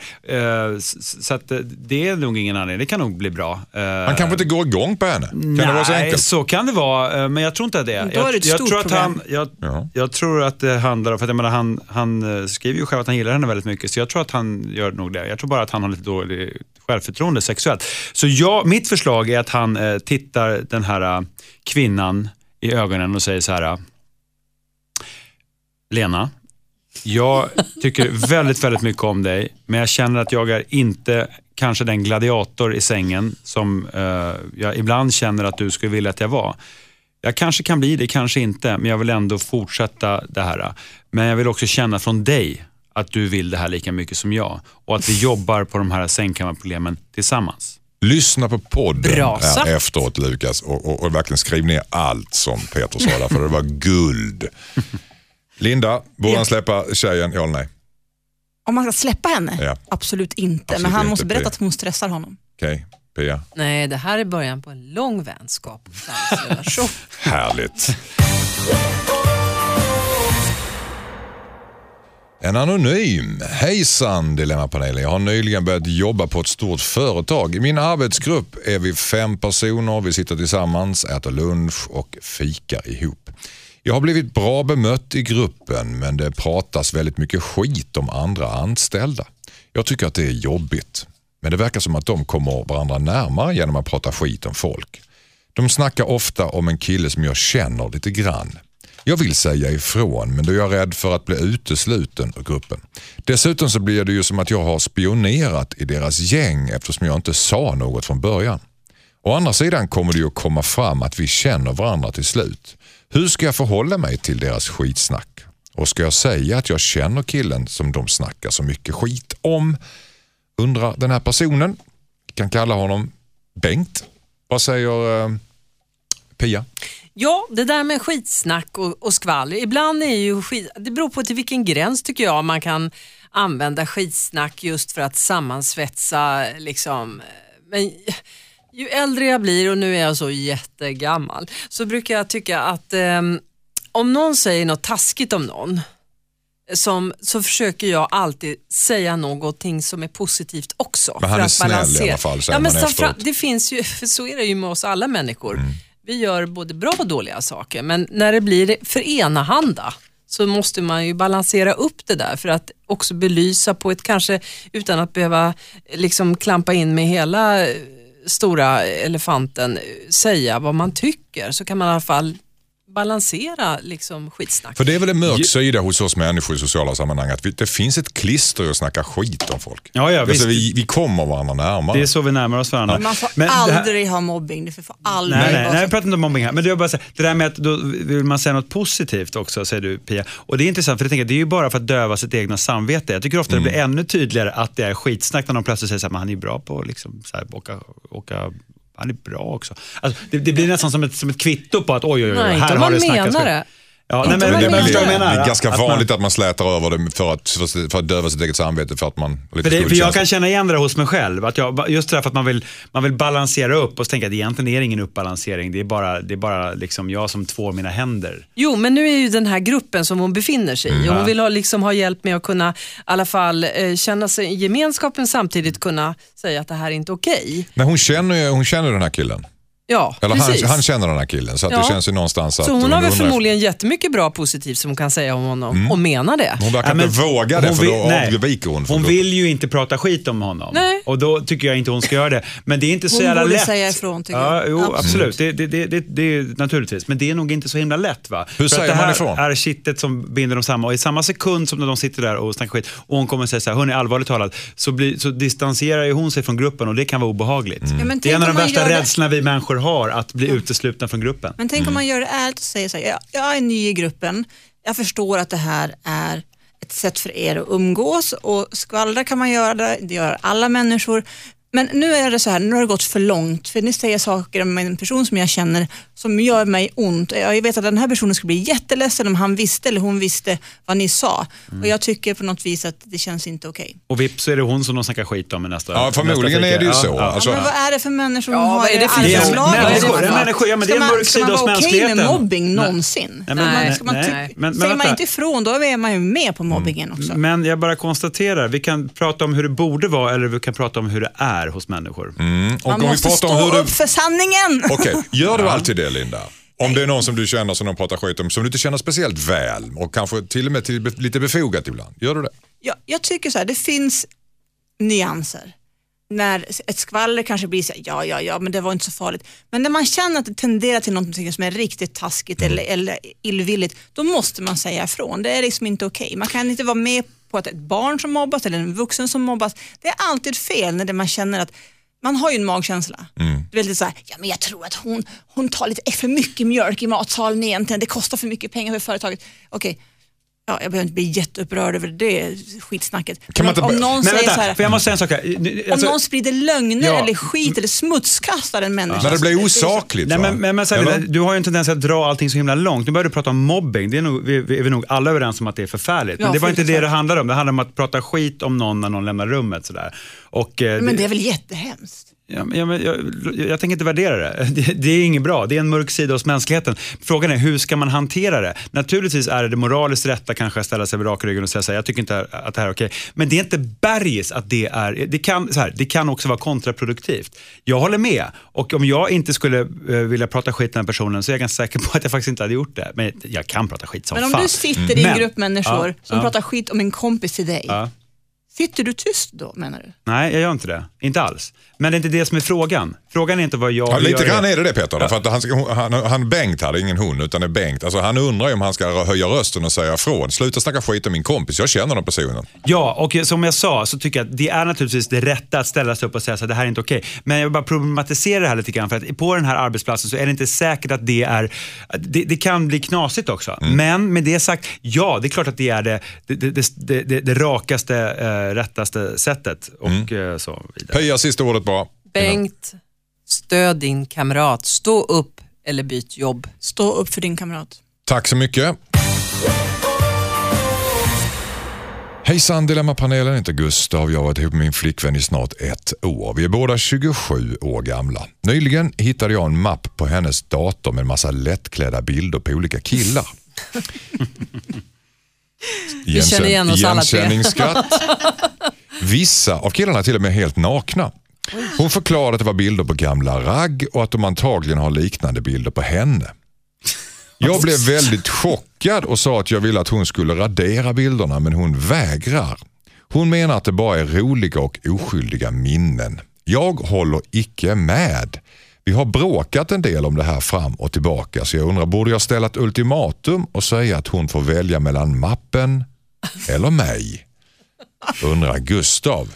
[SPEAKER 2] S- så att eh, det är nog ingen anledning, det kan nog bli bra. Eh,
[SPEAKER 1] Han kanske inte går igång på henne. Kan det vara så
[SPEAKER 2] Nej,
[SPEAKER 1] enkelt?
[SPEAKER 2] så kan det vara, men jag tror inte att det är.
[SPEAKER 3] Då är det ett
[SPEAKER 2] jag, jag
[SPEAKER 3] stort
[SPEAKER 2] tror han, jag,
[SPEAKER 1] Ja.
[SPEAKER 2] jag tror att det handlar om, för att jag menar, han, han skriver ju själv att han gillar henne väldigt mycket, så jag tror att han gör nog det. Jag tror bara att han har lite dåligt självförtroende sexuellt. Så jag, mitt förslag är att han eh, tittar den här kvinnan i ögonen och säger så här. Lena, jag tycker väldigt, väldigt mycket om dig, men jag känner att jag är inte kanske den gladiator i sängen som eh, jag ibland känner att du skulle vilja att jag var. Jag kanske kan bli det, kanske inte, men jag vill ändå fortsätta det här. Men jag vill också känna från dig att du vill det här lika mycket som jag och att vi jobbar på de här sängkammarproblemen tillsammans.
[SPEAKER 1] Lyssna på podden
[SPEAKER 5] Bra
[SPEAKER 1] efteråt Lukas och, och, och verkligen skriv ner allt som Peter sa där, för det var guld. Linda, borde
[SPEAKER 3] Ja.
[SPEAKER 1] han släppa tjejen, ja eller nej?
[SPEAKER 3] Om man ska släppa henne?
[SPEAKER 1] Ja.
[SPEAKER 3] Absolut inte.
[SPEAKER 1] Absolut
[SPEAKER 3] men han
[SPEAKER 1] inte,
[SPEAKER 3] måste berätta
[SPEAKER 1] Pia.
[SPEAKER 3] att hon stressar honom.
[SPEAKER 1] Okej, Pia.
[SPEAKER 5] Nej, det här är början på en lång vänskap och.
[SPEAKER 1] Härligt. En anonym. Hejsan Dilemmapanelen. Jag har nyligen börjat jobba på ett stort företag. I min arbetsgrupp är vi fem personer. Vi sitter tillsammans, äter lunch och fikar ihop. Jag har blivit bra bemött i gruppen men det pratas väldigt mycket skit om andra anställda. Jag tycker att det är jobbigt. Men det verkar som att de kommer varandra närmare genom att prata skit om folk. De snackar ofta om en kille som jag känner lite grann. Jag vill säga ifrån men då är jag rädd för att bli utesluten ur gruppen. Dessutom så blir det ju som att jag har spionerat i deras gäng eftersom jag inte sa något från början. Å andra sidan kommer det ju att komma fram att vi känner varandra till slut. Hur ska jag förhålla mig till deras skitsnack? Och ska jag säga att jag känner killen som de snackar så mycket skit om? Undrar den här personen. Vi kan kalla honom Bengt. Vad säger eh, Pia?
[SPEAKER 5] Ja, det där med skitsnack och, och skvaller. Ibland är ju skit, det beror på till vilken gräns tycker jag man kan använda skitsnack just för att sammansvetsa. Liksom. Men ju äldre jag blir och nu är jag så jättegammal så brukar jag tycka att ehm, om någon säger något taskigt om någon som, så försöker jag alltid säga någonting som är positivt också.
[SPEAKER 1] Men han är snäll i
[SPEAKER 5] balansera.
[SPEAKER 1] alla fall,
[SPEAKER 5] Ja, men
[SPEAKER 1] efteråt.
[SPEAKER 5] det finns ju, för så är det ju med oss alla människor.
[SPEAKER 1] Mm.
[SPEAKER 5] Vi gör både bra och dåliga saker, men när det blir för enahanda så måste man ju balansera upp det där för att också belysa på ett, kanske utan att behöva liksom klampa in med hela eh, stora elefanten, säga vad man tycker, så kan man i alla fall balansera liksom skitsnack.
[SPEAKER 1] För det är väl en mörk sida hos oss människor i sociala sammanhang att vi, det finns ett klister att snacka skit om folk.
[SPEAKER 2] Ja, ja,
[SPEAKER 1] alltså,
[SPEAKER 2] visst.
[SPEAKER 1] vi, vi kommer varandra närmare.
[SPEAKER 2] Det är så vi närmar oss varandra.
[SPEAKER 3] Man får
[SPEAKER 2] Men det här-
[SPEAKER 3] aldrig ha mobbing. Det får aldrig
[SPEAKER 2] Nej, nej, nej, jag pratar inte om mobbing här. Men det, är bara så, det där med att då vill man säga något positivt också, säger du Pia. Och det är intressant, för jag tänker, det är ju bara för att döva sitt egna samvete. Jag tycker ofta det blir ännu tydligare att det är skitsnack när de plötsligt säger att han är bra på att liksom, så här, åka, åka han är bra också. Alltså, det, det blir nästan som ett, som ett kvitto på att oj, oj, oj,
[SPEAKER 5] Nej,
[SPEAKER 2] här har
[SPEAKER 5] man
[SPEAKER 2] det snackats
[SPEAKER 5] det.
[SPEAKER 2] Ja, nej, men, men,
[SPEAKER 5] man
[SPEAKER 2] men
[SPEAKER 1] det
[SPEAKER 2] menar?
[SPEAKER 1] är ganska
[SPEAKER 2] Att man-
[SPEAKER 1] vanligt att man slätar över det för att, för att döva sitt eget samvete för att man lite
[SPEAKER 2] För, det, för jag kan känna igen det hos mig själv. Att jag, just det där för att man vill, man vill balansera upp och tänka att egentligen är det ingen uppbalansering. Det är bara, det är bara liksom jag som tvår mina händer.
[SPEAKER 5] Jo, men nu är ju den här gruppen som hon befinner sig i och hon vill ha, liksom, ha hjälp med att kunna i alla fall eh, känna sig i gemenskapen samtidigt kunna säga att det här är inte okej.
[SPEAKER 1] Men hon känner ju hon känner den här killen.
[SPEAKER 5] Ja,
[SPEAKER 1] Eller
[SPEAKER 5] precis.
[SPEAKER 1] han, han känner den här killen. Så att
[SPEAKER 5] Ja.
[SPEAKER 1] det känns ju någonstans att
[SPEAKER 5] så hon har väl förmodligen jättemycket bra positivt som hon kan säga om honom och menar det.
[SPEAKER 1] Hon verkar
[SPEAKER 2] men
[SPEAKER 1] inte våga det
[SPEAKER 2] hon
[SPEAKER 1] för
[SPEAKER 2] vill-
[SPEAKER 1] då
[SPEAKER 2] nej.
[SPEAKER 1] avviker hon.
[SPEAKER 2] Hon vill ju inte prata skit om honom.
[SPEAKER 5] Nej.
[SPEAKER 2] Och då tycker jag inte hon ska göra det. Men det är inte så
[SPEAKER 3] Hon
[SPEAKER 2] jävla
[SPEAKER 3] borde
[SPEAKER 2] lätt.
[SPEAKER 3] säga ifrån, tycker
[SPEAKER 2] ja,
[SPEAKER 3] jag.
[SPEAKER 2] Jo,
[SPEAKER 3] Absolut.
[SPEAKER 2] Det, det, det, det, det är naturligtvis. Men det är nog inte så himla lätt. Va?
[SPEAKER 1] Hur
[SPEAKER 2] För
[SPEAKER 1] säger
[SPEAKER 2] att det
[SPEAKER 1] man
[SPEAKER 2] här
[SPEAKER 1] ifrån?
[SPEAKER 2] är kittet som binder dem samman. Och i samma sekund som när de sitter där och snackar skit och hon kommer säga så här, hörni allvarligt talat, så, blir, så distanserar ju hon sig från gruppen och det kan vara obehagligt.
[SPEAKER 1] Mm.
[SPEAKER 3] Ja, men
[SPEAKER 2] det är en av de
[SPEAKER 3] om man
[SPEAKER 2] värsta
[SPEAKER 3] gör det-
[SPEAKER 2] rädslorna vi människor har, att bli uteslutna från gruppen.
[SPEAKER 3] Men tänk om man gör det ärligt och säger så här, jag, jag är ny i gruppen, jag förstår att det här är ett sätt för er att umgås och skvallra kan man göra, det det gör alla människor. Men nu är det så här, nu har det gått för långt för ni säger saker om en person som jag känner som gör mig ont. Jag vet att den här personen skulle bli jätteledsen om han visste eller hon visste vad ni sa och jag tycker på något vis att det känns inte okej.
[SPEAKER 2] Och vips så är det hon som de snackar skit om i nästa
[SPEAKER 1] Ja, förmodligen
[SPEAKER 2] nästa
[SPEAKER 1] är det ju så.
[SPEAKER 2] Ja, ja.
[SPEAKER 1] Alltså,
[SPEAKER 3] Ja, men vad är det för människor
[SPEAKER 5] Ja,
[SPEAKER 3] som
[SPEAKER 5] vad
[SPEAKER 3] har
[SPEAKER 5] är det
[SPEAKER 3] arbetslaget? Det för-
[SPEAKER 2] människor, ja, men det är
[SPEAKER 3] Ska man- ska vara okej med mobbing någonsin?
[SPEAKER 2] Nej, men-
[SPEAKER 3] Man-
[SPEAKER 2] nej,
[SPEAKER 3] ska man
[SPEAKER 2] nej.
[SPEAKER 3] ty-
[SPEAKER 2] Men- men
[SPEAKER 3] säger man inte ifrån, då är man ju med på mobbingen också.
[SPEAKER 2] Men jag bara konstaterar, vi kan prata om hur det borde vara eller vi kan prata om hur det är hos människor.
[SPEAKER 1] mm. och
[SPEAKER 3] Man
[SPEAKER 1] om vi
[SPEAKER 3] måste
[SPEAKER 1] pratar
[SPEAKER 3] stå
[SPEAKER 1] om hur du...
[SPEAKER 3] upp för sanningen!
[SPEAKER 1] Okej, gör du alltid det Linda? Om det är någon som du känner som de pratar skit om, som du inte känner speciellt väl och kanske till och med till, lite befogat ibland. Gör du det?
[SPEAKER 3] Jag, jag tycker så här, det finns nyanser. När ett skvaller kanske blir så här, ja, ja, ja, men det var inte så farligt. Men när man känner att det tenderar till något som är riktigt taskigt
[SPEAKER 1] Mm.
[SPEAKER 3] eller, eller illvilligt, då måste man säga ifrån. Det är liksom inte okej. Man kan inte vara med på att ett barn som mobbas eller en vuxen som mobbas, det är alltid fel när det man känner att man har ju en magkänsla.
[SPEAKER 1] Mm.
[SPEAKER 3] Du vet lite så här, ja men jag tror att hon, hon tar lite för mycket mjölk i matsalen egentligen, det kostar för mycket pengar för företaget. Okej, ja, jag behöver inte bli jätteupprörd över det skitsnacket.
[SPEAKER 1] Kan man
[SPEAKER 3] Men
[SPEAKER 1] inte
[SPEAKER 3] om
[SPEAKER 1] bara-
[SPEAKER 3] någon
[SPEAKER 2] Men
[SPEAKER 3] säger
[SPEAKER 2] vänta,
[SPEAKER 3] så här,
[SPEAKER 2] för jag måste säga en sak här. Nu,
[SPEAKER 3] om
[SPEAKER 2] alltså-
[SPEAKER 3] någon sprider lögner
[SPEAKER 2] Ja.
[SPEAKER 3] eller skit eller smutskastar en människa.
[SPEAKER 1] När det blir
[SPEAKER 3] så-
[SPEAKER 1] osakligt
[SPEAKER 2] Nej, men, men, men så här, du har ju en tendens att dra allting så himla långt. Nu börjar du prata om mobbing. Det är, nog, vi, vi är vi nog alla överens om att det är förfärligt. Men
[SPEAKER 3] Ja,
[SPEAKER 2] det var inte det det handlar om. Det handlar om att prata skit om någon när någon lämnar rummet. Sådär. Och, eh,
[SPEAKER 3] Men det är väl jättehemskt?
[SPEAKER 2] Ja, jag, jag, jag tänker inte värdera det. det. Det är inget bra. Det är en mörk sida hos mänskligheten. Frågan är hur ska man hantera det? Naturligtvis är det det moraliskt rätta kanske att ställa sig vid rakryggen och säga så här, jag tycker inte att det här är okej. Men det är inte bergis att det är, det kan, så här, det kan också vara kontraproduktivt. Jag håller med. Och om jag inte skulle eh, vilja prata skit med den personen så är jag ganska säker på att jag faktiskt inte hade gjort det. Men jag kan prata skit som
[SPEAKER 3] Men om
[SPEAKER 2] fan.
[SPEAKER 3] du sitter i en
[SPEAKER 2] Men-
[SPEAKER 3] grupp människor
[SPEAKER 2] Ja,
[SPEAKER 3] som
[SPEAKER 2] ja.
[SPEAKER 3] pratar skit om en kompis till dig,
[SPEAKER 2] Ja.
[SPEAKER 3] Sitter du tyst då menar du?
[SPEAKER 2] Nej, jag gör inte det. Inte alls. Men det är inte det som är frågan. Frågan är inte vad jag
[SPEAKER 1] Ja, lite grann är det det Peter. För att han, han, han Bengt här, det är ingen hon utan det är Bengt. Alltså, han undrar ju om han ska höja rösten och säga ifrån. Sluta snacka skit om min kompis, jag känner den personen.
[SPEAKER 2] Ja, och som jag sa så tycker jag att det är naturligtvis det rätta att ställa sig upp och säga att det här är inte okej. Men jag vill bara problematisera det här lite grann för att på den här arbetsplatsen så är det inte säkert att det är, det, det kan bli knasigt också. Men med det sagt, ja det är klart att det är det, det, det, det, det, det rakaste, eh, rättaste sättet och eh, så vidare.
[SPEAKER 1] Pia, sista ordet bara.
[SPEAKER 5] Bengt, stöd din kamrat. Stå upp eller byt jobb.
[SPEAKER 3] Stå upp för din kamrat.
[SPEAKER 1] Tack så mycket. Hejsan Dilemmapanelen, heter Gustav. Jag har varit ihop med min flickvän i snart ett år. Vi är båda 27 år gamla. Nyligen hittade jag en mapp på hennes dator med en massa lättklädda bilder på olika killar.
[SPEAKER 5] Vi känner igen oss alla tre.
[SPEAKER 1] Igenkänningsskratt. Vissa av killarna är till och med helt nakna. Hon förklarade att det var bilder på gamla ragg och att de antagligen har liknande bilder på henne. Jag blev väldigt chockad och sa att jag ville att hon skulle radera bilderna men hon vägrar. Hon menar att det bara är roliga och oskyldiga minnen. Jag håller icke med. Vi har bråkat en del om det här fram och tillbaka så jag undrar, borde jag ställa ett ultimatum och säga att hon får välja mellan mappen eller mig? Undrar Gustav.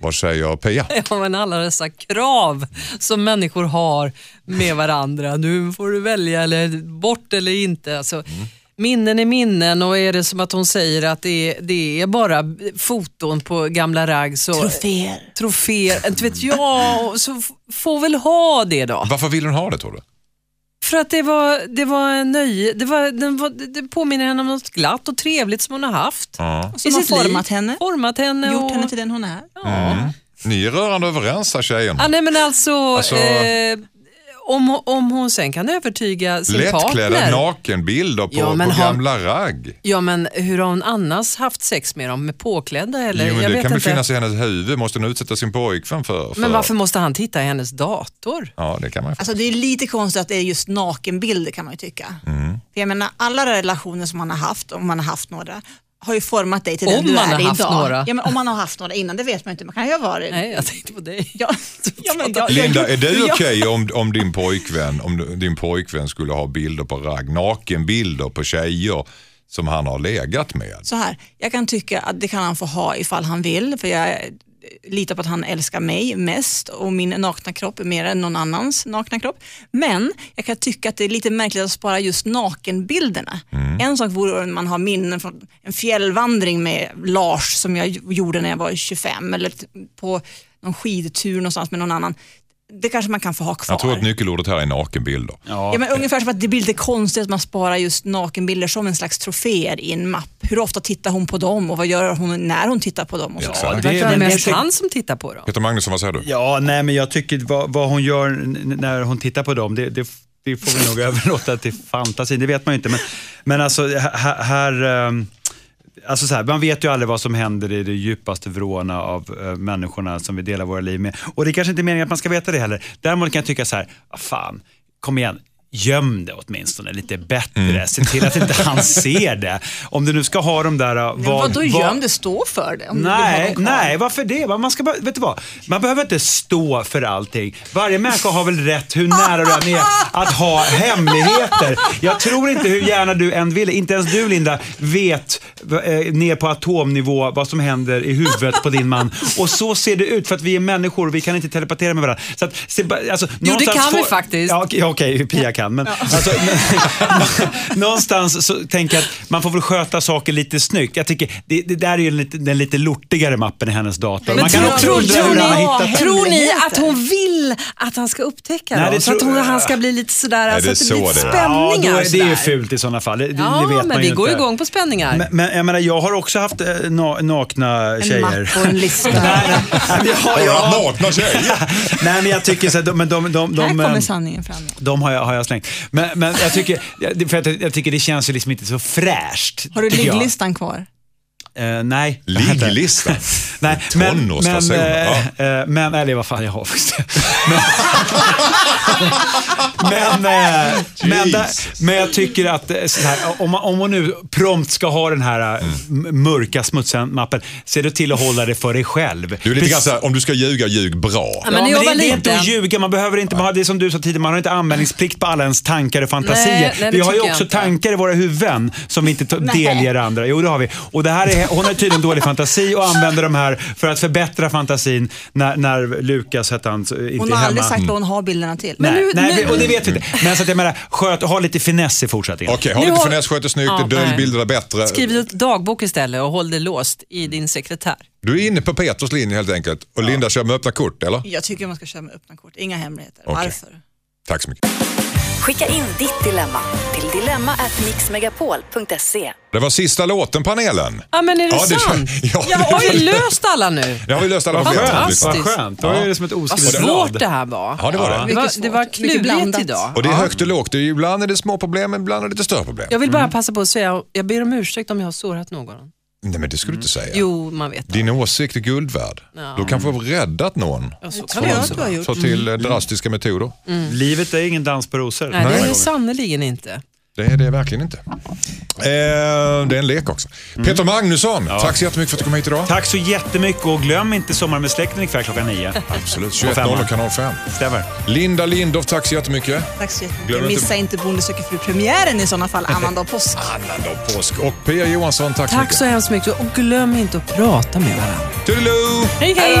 [SPEAKER 1] Vad säger Pia?
[SPEAKER 5] Ja, men alla dessa krav som människor har med varandra. Nu får du välja eller bort eller inte. Alltså, Minnen är minnen och är det som att hon säger att det är, det är bara foton på gamla ragg så
[SPEAKER 3] Troféer.
[SPEAKER 5] troféer, inte vet jag, så får väl ha det då.
[SPEAKER 1] Varför vill hon ha det tror du?
[SPEAKER 5] För att det var, det var en nöje, det, var, den var, det påminner henne om något glatt och trevligt som hon har haft.
[SPEAKER 1] Ja.
[SPEAKER 3] Som
[SPEAKER 5] i
[SPEAKER 3] har
[SPEAKER 5] sitt liv.
[SPEAKER 3] format henne.
[SPEAKER 5] Format henne.
[SPEAKER 3] Gjort
[SPEAKER 5] och,
[SPEAKER 3] henne till den hon är.
[SPEAKER 5] Ja.
[SPEAKER 1] Ni är rörande överens här tjejerna.
[SPEAKER 5] Ja, nej, men alltså,
[SPEAKER 1] Alltså-
[SPEAKER 5] eh, om, om hon sen kan övertyga sin
[SPEAKER 1] Lättklädda
[SPEAKER 5] partner.
[SPEAKER 1] nakenbilder på,
[SPEAKER 5] Ja,
[SPEAKER 1] på
[SPEAKER 5] har-
[SPEAKER 1] gamla ragg.
[SPEAKER 5] Ja, men hur har hon annars haft sex med dem? Med påklädda eller?
[SPEAKER 1] Jo, men
[SPEAKER 5] jag
[SPEAKER 1] det
[SPEAKER 5] vet
[SPEAKER 1] kan väl finnas i hennes huvud. Måste hon utsätta sin pojkvän för? för...
[SPEAKER 5] Men varför måste han titta i hennes dator?
[SPEAKER 1] Ja, det kan man
[SPEAKER 3] Alltså det är lite konstigt att det är just nakenbilder kan man ju tycka. För jag menar alla relationer som man har haft, om man har haft några, har ju format dig till
[SPEAKER 5] Om
[SPEAKER 3] den du
[SPEAKER 5] man
[SPEAKER 3] är
[SPEAKER 5] har haft
[SPEAKER 3] idag.
[SPEAKER 5] några.
[SPEAKER 3] Ja, men om man har haft några innan, det vet man inte. Man kan ju ha varit...
[SPEAKER 5] Nej, jag tänkte på dig.
[SPEAKER 3] Ja, ja, men, jag,
[SPEAKER 1] Linda, är det okej om, om, din pojkvän, om du- din pojkvän skulle ha bilder på ragg, nakenbilder på tjejer som han har legat med?
[SPEAKER 3] Så här, jag kan tycka att det kan han få ha ifall han vill, för jag litar på att han älskar mig mest och min nakna kropp är mer än någon annans nakna kropp. Men jag kan tycka att det är lite märkligt att spara just nakenbilderna. En sak vore om man har minnen från en fjällvandring med Lars som jag gjorde när jag var 25 eller på någon skidtur någonstans med någon annan. Det kanske man kan få ha kvar.
[SPEAKER 1] Jag tror att nyckelordet här är nakenbilder.
[SPEAKER 3] Ja, men ungefär som att det blir lite konstigt att man sparar just nakenbilder som en slags troféer i en mapp. Hur ofta tittar hon på dem och vad gör hon när hon tittar på dem? Och så.
[SPEAKER 2] Ja,
[SPEAKER 5] Det
[SPEAKER 2] det, men
[SPEAKER 5] mest han som tittar på dem.
[SPEAKER 1] Peter Magnusson, vad säger du?
[SPEAKER 2] Ja, nej men jag tycker vad, vad hon gör när hon tittar på dem, det, det, det får vi nog överlåta till fantasin. Det vet man ju inte. Men, men alltså här, här ehm, Alltså så här, man vet ju aldrig vad som händer i det djupaste vråna av uh, människorna som vi delar våra liv med. Och det är kanske inte är meningen att man ska veta det heller. Däremot kan jag tycka så här, vad fan, kom igen. Göm det åtminstone lite bättre. Se till att inte han ser det. Om du nu ska ha de där... vad-
[SPEAKER 3] vadå
[SPEAKER 2] vad-
[SPEAKER 3] göm det, stå för det.
[SPEAKER 2] Nej, nej, varför det? Man, ska vet du vad? man behöver inte stå för allting. Varje människa har väl rätt, hur nära du än är, att ha hemligheter. Jag tror inte hur gärna du än vill, inte ens du Linda, vet eh, ner på atomnivå vad som händer i huvudet på din man. Och så ser det ut för att vi är människor och vi kan inte telepatera med varandra. Så att, alltså,
[SPEAKER 5] det
[SPEAKER 2] någonstans
[SPEAKER 5] kan vi
[SPEAKER 2] får-
[SPEAKER 5] faktiskt.
[SPEAKER 2] Ja, okej, okej, Pia kan. Men, alltså, men, någonstans så tänker jag att man får väl sköta saker lite snyggt. Jag tycker, det, det där är ju lite, den lite lortigare mappen i hennes dator.
[SPEAKER 5] Men
[SPEAKER 2] man kan
[SPEAKER 5] tror,
[SPEAKER 2] också
[SPEAKER 5] tror,
[SPEAKER 2] undra
[SPEAKER 5] tror,
[SPEAKER 2] hur han har hittat
[SPEAKER 3] det.
[SPEAKER 5] tror ni att hon vill att han ska upptäcka
[SPEAKER 2] Nej,
[SPEAKER 5] dem?
[SPEAKER 2] det
[SPEAKER 5] Så att hon, han ska bli lite sådär,
[SPEAKER 1] Är
[SPEAKER 5] så
[SPEAKER 1] det
[SPEAKER 5] att det blir lite
[SPEAKER 1] det är?
[SPEAKER 2] Ja,
[SPEAKER 5] spänningar.
[SPEAKER 2] då är, det är ju fult i sådana fall. Det, det
[SPEAKER 5] Ja,
[SPEAKER 2] vet man
[SPEAKER 5] men
[SPEAKER 2] ju
[SPEAKER 5] vi
[SPEAKER 2] inte.
[SPEAKER 5] går igång på spänningar.
[SPEAKER 2] Men, men jag menar, jag har också haft eh, na, nakna
[SPEAKER 3] En
[SPEAKER 2] tjejer.
[SPEAKER 3] mapp och en lista.
[SPEAKER 2] Nej, nej, men jag har- jag har-
[SPEAKER 1] nakna tjejer?
[SPEAKER 2] Nej, men jag tycker så att de, men de, de, de,
[SPEAKER 3] Här kommer sanningen fram.
[SPEAKER 2] de har, jag, har jag slängt. Men, men jag, tycker, för jag, jag tycker det känns ju liksom inte så fräscht.
[SPEAKER 3] Har du ligglistan kvar?
[SPEAKER 2] Eh, nej.
[SPEAKER 1] Ligglistan?
[SPEAKER 2] Nej, men, men, eh, men, eller vad fan jag har faktiskt. Men, men, men, där, men jag tycker att så här, om, man, om hon nu prompt ska ha den här eh, m- mörka smutsiga mappen, se då till att hålla det för dig själv.
[SPEAKER 1] Du är lite grann såhär, om du ska ljuga, ljug bra.
[SPEAKER 5] Ja,
[SPEAKER 2] Ja,
[SPEAKER 5] men när
[SPEAKER 2] men det, är inte
[SPEAKER 5] liten-
[SPEAKER 2] att ljuga, man behöver inte, man har, det är som du sa tidigare, man har inte anmälningsplikt på alla ens tankar och fantasier.
[SPEAKER 5] Nej, nej,
[SPEAKER 2] vi har ju också
[SPEAKER 5] inte.
[SPEAKER 2] tankar i våra huvuden som vi inte delger andra. Jo, det har vi. Och det här är, hon har tydligen dålig fantasi och använder de här för att förbättra fantasin när, när Lukas, hette han, inte
[SPEAKER 3] Hon
[SPEAKER 2] är
[SPEAKER 3] har aldrig
[SPEAKER 2] hemma.
[SPEAKER 3] sagt vad hon har bilderna till.
[SPEAKER 2] Nej,
[SPEAKER 5] nu-
[SPEAKER 2] nej,
[SPEAKER 5] nu-
[SPEAKER 2] och det vet vi inte. Men så att jag menar, sköt, ha lite finess i fortsättningen.
[SPEAKER 1] Okej, ha
[SPEAKER 5] Nu
[SPEAKER 1] lite
[SPEAKER 5] har-
[SPEAKER 1] finess, sköt det snyggt,
[SPEAKER 5] Ja,
[SPEAKER 1] dölj bilderna bättre.
[SPEAKER 5] Skriv ett dagbok istället och håll det låst i din sekretär.
[SPEAKER 1] Du är inne på Peters linje helt enkelt. Och Linda kör med öppna kort, eller?
[SPEAKER 3] Jag tycker man ska köra med öppna kort, inga hemligheter.
[SPEAKER 1] Okej.
[SPEAKER 3] Varför?
[SPEAKER 1] Tack så mycket.
[SPEAKER 4] Skicka in ditt dilemma till dilemma@mixmegapol.se.
[SPEAKER 1] Det var sista låten panelen.
[SPEAKER 5] Ja, men är det
[SPEAKER 1] Ja, det-
[SPEAKER 5] sant?
[SPEAKER 1] ja,
[SPEAKER 5] ja,
[SPEAKER 1] det-
[SPEAKER 5] har vi löst alla nu?
[SPEAKER 1] Nu har vi löst alla
[SPEAKER 2] Vad
[SPEAKER 1] problem.
[SPEAKER 2] skönt.
[SPEAKER 5] Fantastiskt.
[SPEAKER 2] Vad skönt. Då är det som ett
[SPEAKER 5] Vad
[SPEAKER 2] oskrivet
[SPEAKER 5] svårt
[SPEAKER 2] blad.
[SPEAKER 5] det här var.
[SPEAKER 1] Ja, det var det.
[SPEAKER 5] Det var, det var
[SPEAKER 3] Mycket
[SPEAKER 5] klurigt
[SPEAKER 3] blandat.
[SPEAKER 5] idag.
[SPEAKER 1] Och det är högt och lågt. Det är ju ibland är det små problem, ibland är det lite större problem.
[SPEAKER 5] Jag vill bara passa på att säga, jag ber om ursäkt om jag har sårat någon.
[SPEAKER 1] Nej, men det skulle du inte säga.
[SPEAKER 5] Jo, man vet.
[SPEAKER 1] Din åsikt är guld värd.
[SPEAKER 5] Ja.
[SPEAKER 1] Du kanske har räddat någon.
[SPEAKER 5] Ja, så
[SPEAKER 3] tror jag att du har gjort.
[SPEAKER 1] Ta till drastiska metoder.
[SPEAKER 2] Livet är ingen dans på rosor.
[SPEAKER 5] Nej, det är det sannerligen inte.
[SPEAKER 1] Det är det verkligen inte. Eh, det är en lek också. Peter Magnusson, tack så jättemycket för att du kom hit idag.
[SPEAKER 2] Tack så jättemycket och glöm inte Sommar med släkten ikväll klockan nio.
[SPEAKER 1] Absolut.
[SPEAKER 2] På femman.
[SPEAKER 1] 21.00 kanal 5.
[SPEAKER 2] Stämmer.
[SPEAKER 1] Linda Lindorff, tack så jättemycket.
[SPEAKER 3] Tack så jättemycket.
[SPEAKER 1] Glöm inte-
[SPEAKER 3] Missa inte Bonde söker fru-premiären i sådana fall annandag påsk.
[SPEAKER 1] Annandag påsk. Och Pia Johansson, tack, så
[SPEAKER 5] Tack
[SPEAKER 1] mycket.
[SPEAKER 5] så hemskt mycket och glöm inte att prata med varandra.
[SPEAKER 1] Toodiloo!
[SPEAKER 5] Hej, hej!